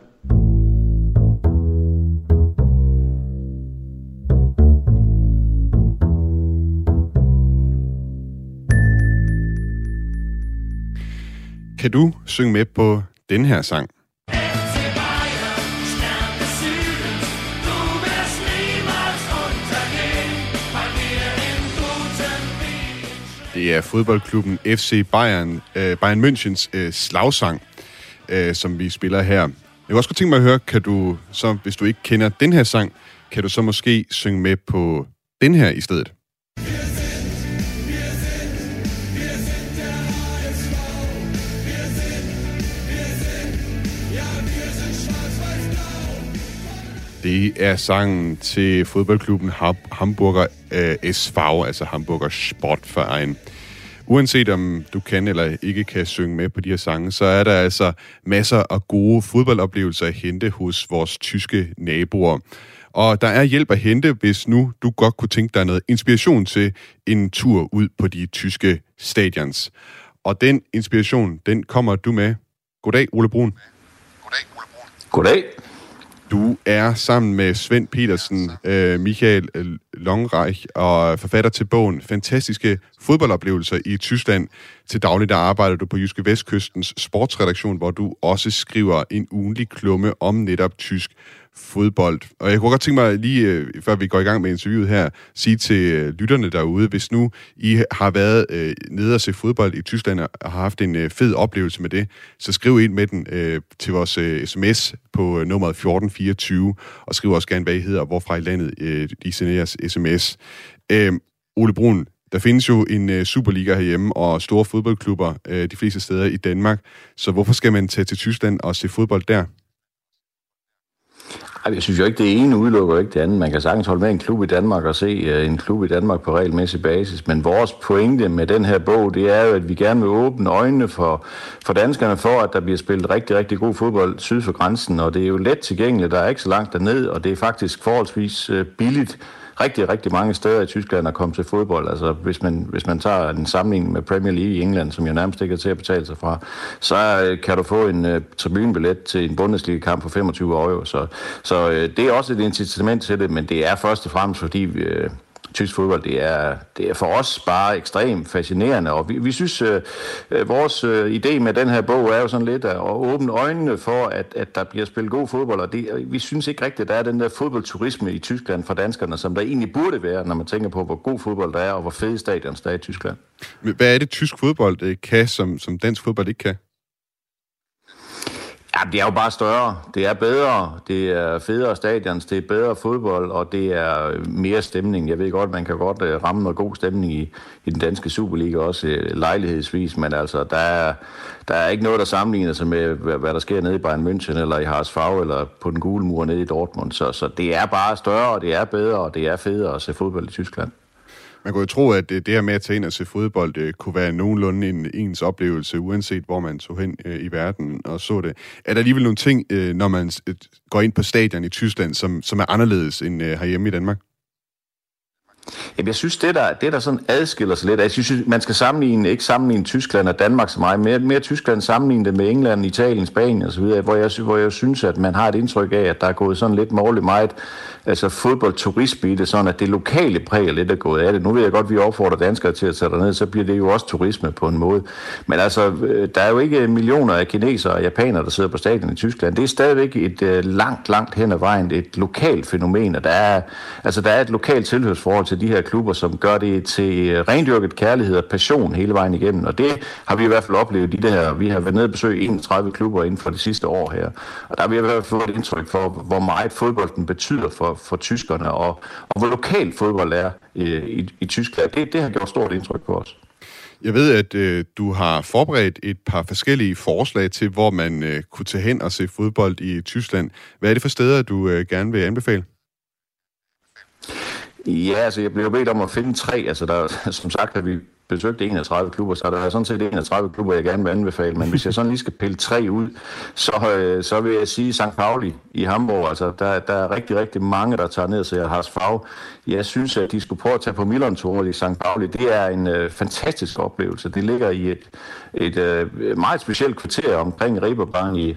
Kan du synge med på den her sang? Det er fodboldklubben FC Bayern, øh, Bayern Münchens øh, slagsang, øh, som vi spiller her. Jeg kunne også godt tænke mig at høre, kan du så, hvis du ikke kender den her sang, kan du så måske synge med på den her i stedet? Det er sangen til fodboldklubben Hamburger øh, SV, altså Hamburger Sportverein. Uanset om du kan eller ikke kan synge med på de her sange, så er der altså masser af gode fodboldoplevelser at hente hos vores tyske naboer. Og der er hjælp at hente, hvis nu du godt kunne tænke dig noget inspiration til en tur ud på de tyske stadions. Og den inspiration, den kommer du med. Goddag, Ole Brun. Goddag, Ole Brun. Goddag. Du er sammen med Svend Petersen, øh, Michael øh, Longreich og forfatter til bogen Fantastiske fodboldoplevelser i Tyskland. Til daglig der arbejder du på Jyske Vestkystens sportsredaktion, hvor du også skriver en ugenlig klumme om netop tysk fodbold. Og jeg kunne godt tænke mig lige, øh, før vi går i gang med interviewet her, sige til øh, lytterne derude, hvis nu I har været øh, nede og se fodbold i Tyskland og har haft en øh, fed oplevelse med det, så skriv ind med den øh, til vores øh, sms på øh, nummeret 1424, og skriv også gerne, hvad I hedder, og hvorfra i landet øh, I sender jeres sms. Øh, Ole Brun, der findes jo en øh, Superliga herhjemme og store fodboldklubber øh, de fleste steder i Danmark, så hvorfor skal man tage til Tyskland og se fodbold der? Jeg synes jo ikke, det ene udelukker ikke det andet. Man kan sagtens holde med en klub i Danmark og se øh, en klub i Danmark på regelmæssig basis. Men vores pointe med den her bog, det er jo, at vi gerne vil åbne øjnene for, for danskerne for, at der bliver spillet rigtig, rigtig god fodbold syd for grænsen. Og det er jo let tilgængeligt. Der er ikke så langt derned, og det er faktisk forholdsvis øh, billigt rigtig, rigtig mange steder i Tyskland at komme til fodbold. Altså, hvis man, hvis man tager en sammenligning med Premier League i England, som jo nærmest ikke er til at betale sig fra, så øh, kan du få en øh, tribunebillet til en Bundesliga-kamp for 25 år. Så, så øh, det er også et incitament til det, men det er først og fremmest, fordi Øh, tysk fodbold. Det er, det er for os bare ekstremt fascinerende, og vi, vi synes, øh, øh vores øh, idé med den her bog er jo sådan lidt at åbne øjnene for, at, at der bliver spillet god fodbold, og det, vi synes ikke rigtigt, at der er den der fodboldturisme i Tyskland for danskerne, som der egentlig burde være, når man tænker på, hvor god fodbold der er, og hvor fede stadion der er i Tyskland. Hvad er det, tysk fodbold øh, kan, som, som dansk fodbold ikke kan? Ja, det er jo bare større. Det er bedre. Det er federe stadions. Det er bedre fodbold, og det er øh, mere stemning. Jeg ved godt, man kan godt øh, ramme noget god stemning i, i den danske Superliga, også øh, lejlighedsvis, men altså, der er, der er ikke noget, der sammenligner sig med, hvad der sker nede i Bayern München, eller i Harsfag, eller på den gule mur nede i Dortmund. Så, så det er bare større, og det er bedre, og det er federe at se fodbold i Tyskland. Man kunne jo tro, at øh, det her med at tage ind og se fodbold det kunne være nogenlunde en, ens oplevelse, uanset hvor man tog hen øh, i verden og så det. Er der alligevel nogle ting, når man går ind på stadion i Tyskland, som, som er anderledes end herhjemme i Danmark? Jamen, jeg synes, det der, det der sådan adskiller sig lidt, jeg synes, man skal sammenligne, ikke sammenligne Tyskland og Danmark så meget, mere, mere Tyskland sammenligne det med England, Italien, Spanien osv., hvor jeg, hvor jeg synes, at man har et indtryk af, at der er gået sådan lidt morligt meget altså fodboldturisme i det, sådan at det lokale præg lidt er gået af det. Nu ved jeg godt, at vi opfordrer danskere til at tage ned, så bliver det jo også turisme på en måde. Men altså, øh, der er jo ikke millioner af kinesere og japanere, der sidder på stadion i Tyskland. Det er stadigvæk et øh, langt, langt hen ad vejen, et lokalt fænomen, og der er, altså, der er et lokalt tilhørsforhold til de her klubber, som gør det til øh, rendyrket kærlighed og passion hele vejen igennem. Og det har vi i hvert fald oplevet i det her. Vi har været nede og besøgt 31 klubber inden for de sidste år her. Og der har vi i hvert fald fået et indtryk for, hvor meget fodbolden betyder for, for tyskerne, og, og hvor lokal fodbold er i, i, i Tyskland. Det, det har gjort stort indtryk på os. Jeg ved, at øh, du har forberedt et par forskellige forslag til, hvor man øh, kunne tage hen og se fodbold i Tyskland. Hvad er det for steder, du øh, gerne vil anbefale? Ja, altså jeg blev bedt om at finde tre. Altså der, [LAUGHS] som sagt har vi besøgt 31 klubber, så der er sådan set 31 klubber, jeg gerne vil anbefale. Men hvis jeg sådan lige skal pille tre ud, så, øh, så vil jeg sige St. Pauli i Hamburg. Altså der, der er rigtig, rigtig mange, der tager ned og ser Fag. Jeg synes, at de skulle prøve at tage på milan i St. Pauli. Det er en øh, fantastisk oplevelse. Det ligger i et, et øh, meget specielt kvarter omkring Reberbank i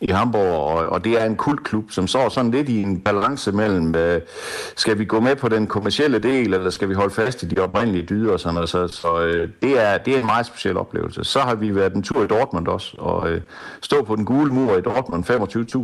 i Hamburg, og, og det er en kultklub, som står sådan lidt i en balance mellem, øh, skal vi gå med på den kommercielle del, eller skal vi holde fast i de oprindelige dyder og sådan noget. Så, så øh, det, er, det er en meget speciel oplevelse. Så har vi været en tur i Dortmund også, og øh, stå på den gule mur i Dortmund,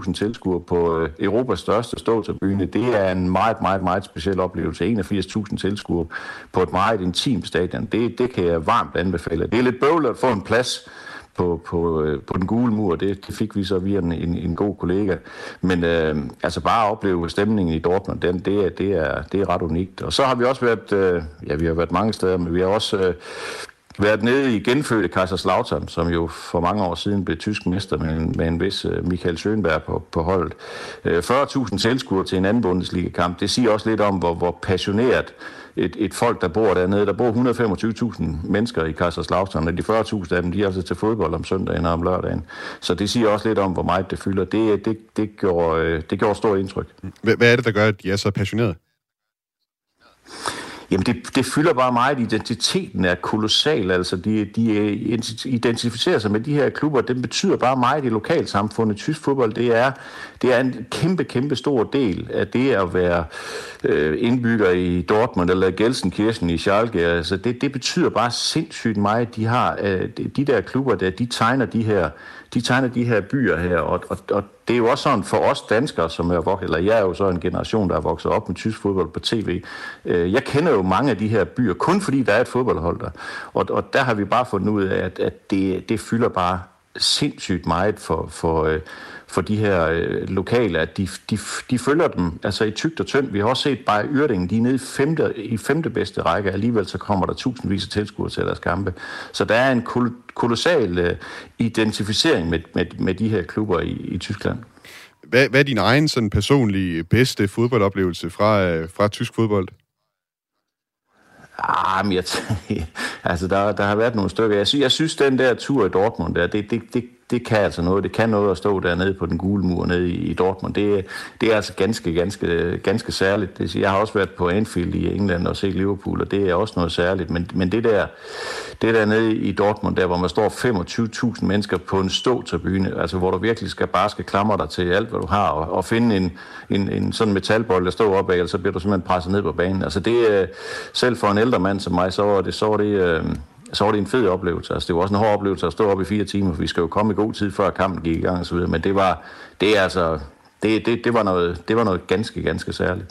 25.000 tilskuere på øh, Europas største ståtribune, det er en meget, meget, meget speciel oplevelse. 81.000 tilskuere på et meget intimt stadion. Det, det kan jeg varmt anbefale. Det er lidt bøvlet at få en plads på, på, øh, på den gule mur. Det, det fik vi så via en, en, en god kollega. Men øh, altså bare at opleve stemningen i Dortmund, den, det, er, det, er, det er ret unikt. Og så har vi også været, øh, ja vi har været mange steder, men vi har også øh, været nede i genfødte Kaiserslautern, som jo for mange år siden blev tysk mester med en, med en vis øh, Michael Schönberg på, på holdet. Øh, 40.000 tilskuere til en anden Bundesliga-kamp, det siger også lidt om, hvor, hvor passioneret et, et folk, der bor dernede. Der bor 125.000 mennesker i Kaiserslautern, og de 40.000 af dem, de er altså til fodbold om søndagen og om lørdagen. Så det siger også lidt om, hvor meget det fylder. Det, det, det, gjorde, øh, det gjorde stort indtryk. Hvad er det, der gør, at de er så passionerede? Jamen det, det fylder bare meget. Identiteten er kolossal. Altså de, de øh, identificerer sig med de her klubber. Det betyder bare meget i lokalsamfundet. Tysk fodbold, det er, det er en kæmpe, kæmpe stor del af det at være øh, indbygger i Dortmund eller Gelsenkirchen i Schalke. Altså det, det betyder bare sindssygt meget. De har øh, de der klubber der, de tegner de her de tegner de her byer her, og, og, og det er jo også sådan for os danskere, som er vokset, eller jeg er jo så en generation, der er vokset op med tysk fodbold på tv. Øh, jeg kender jo mange af de her byer, kun fordi der er et fodboldhold der. Og, og der har vi bare fundet ud af, at, at det, det fylder bare sindssygt meget for, for, øh, for de her øh, lokale, at de, de, de følger dem altså i tygt og tyndt. Vi har også set bare Yrdingen, de er nede i femte, i femte bedste række, alligevel så kommer der tusindvis af tilskuere til deres kampe. Så der er en kol, kolossal øh, identificering med, med, med de her klubber i, i Tyskland. Hvad, hvad er din egen sådan personlige bedste fodboldoplevelse fra, øh, fra tysk fodbold? Ah, men jeg, [LAUGHS] altså der, der har været nogle stykker. Jeg, synes, jeg synes, den der tur i Dortmund, der, det, det, det det kan altså noget. Det kan noget at stå dernede på den gule mur nede i, i Dortmund. Det, det er altså ganske, ganske, ganske særligt. Det, jeg har også været på Anfield i England og set Liverpool, og det er også noget særligt. Men, men det der, det der nede i Dortmund, der hvor man står 25.000 mennesker på en ståtribune, altså hvor du virkelig skal bare skal klamre dig til alt, hvad du har, og, og finde en, en, en sådan metalbold, der står op af, så bliver du simpelthen presset ned på banen. Altså det, øh, selv for en ældre mand som mig, så var det, så var det, øh, så var det en fed oplevelse. Altså, det var også en hård oplevelse at stå op i fire timer, for vi skal jo komme i god tid, før kampen gik i gang og så videre. Men det var, det er altså, det, det, det, var noget, det var noget ganske, ganske særligt.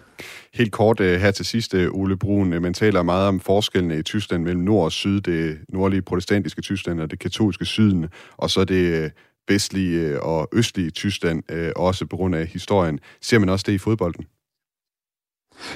Helt kort øh, her til sidst, øh, Ole Brun. Øh, man taler meget om forskellene i Tyskland mellem nord og syd, det nordlige protestantiske Tyskland og det katolske syden, og så det vestlige og østlige Tyskland, også på grund af historien. Ser man også det i fodbolden?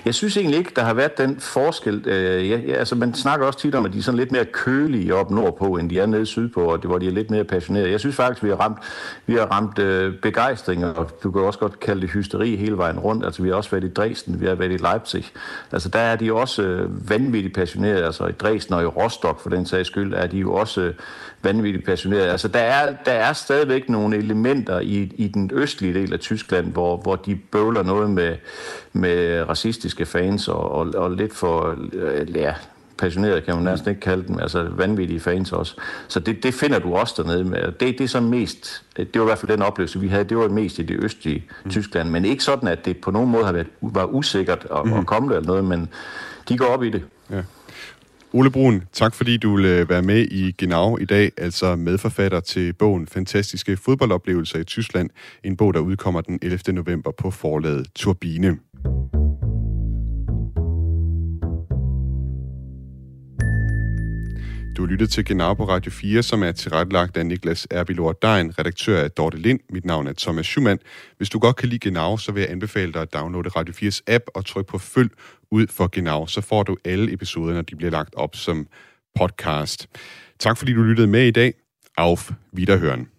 Jeg synes egentlig ikke, der har været den forskel. Øh, ja, ja, altså, man snakker også tit om, at de er sådan lidt mere kølige op nordpå, end de er nede sydpå, og det, hvor de er lidt mere passionerede. Jeg synes faktisk, vi har ramt, vi har ramt øh, begejstring, og du kan også godt kalde det hysteri hele vejen rundt. Altså, vi har også været i Dresden, vi har været i Leipzig. Altså, der er de også øh, vanvittigt passionerede. Altså, i Dresden og i Rostock, for den sags skyld, er de jo også øh, vanvittigt passionerede. Altså, der er, der er stadigvæk nogle elementer i, i den østlige del af Tyskland, hvor, hvor de bøvler noget med, med racistiske fans og, og, og lidt for, øh, ja, passionerede kan man næsten ikke kalde dem, altså vanvittige fans også. Så det, det finder du også dernede med. Det, det er så mest, det var i hvert fald den oplevelse, vi havde, det var mest i det østlige mm. Tyskland, men ikke sådan, at det på nogen måde har været, var usikkert at, mm. at komme der eller noget, men de går op i det. Ja. Ole Brun, tak fordi du vil øh, være med i Genau i dag, altså medforfatter til bogen Fantastiske fodboldoplevelser i Tyskland, en bog, der udkommer den 11. november på forlaget Turbine. Du lytter til Genau på Radio 4, som er tilrettelagt af Niklas Erbilor Dein, redaktør af Dorte Lind. Mit navn er Thomas Schumann. Hvis du godt kan lide Genau, så vil jeg anbefale dig at downloade Radio 4's app og trykke på følg ud for Genau. Så får du alle episoder, når de bliver lagt op som podcast. Tak fordi du lyttede med i dag. Auf Wiederhören.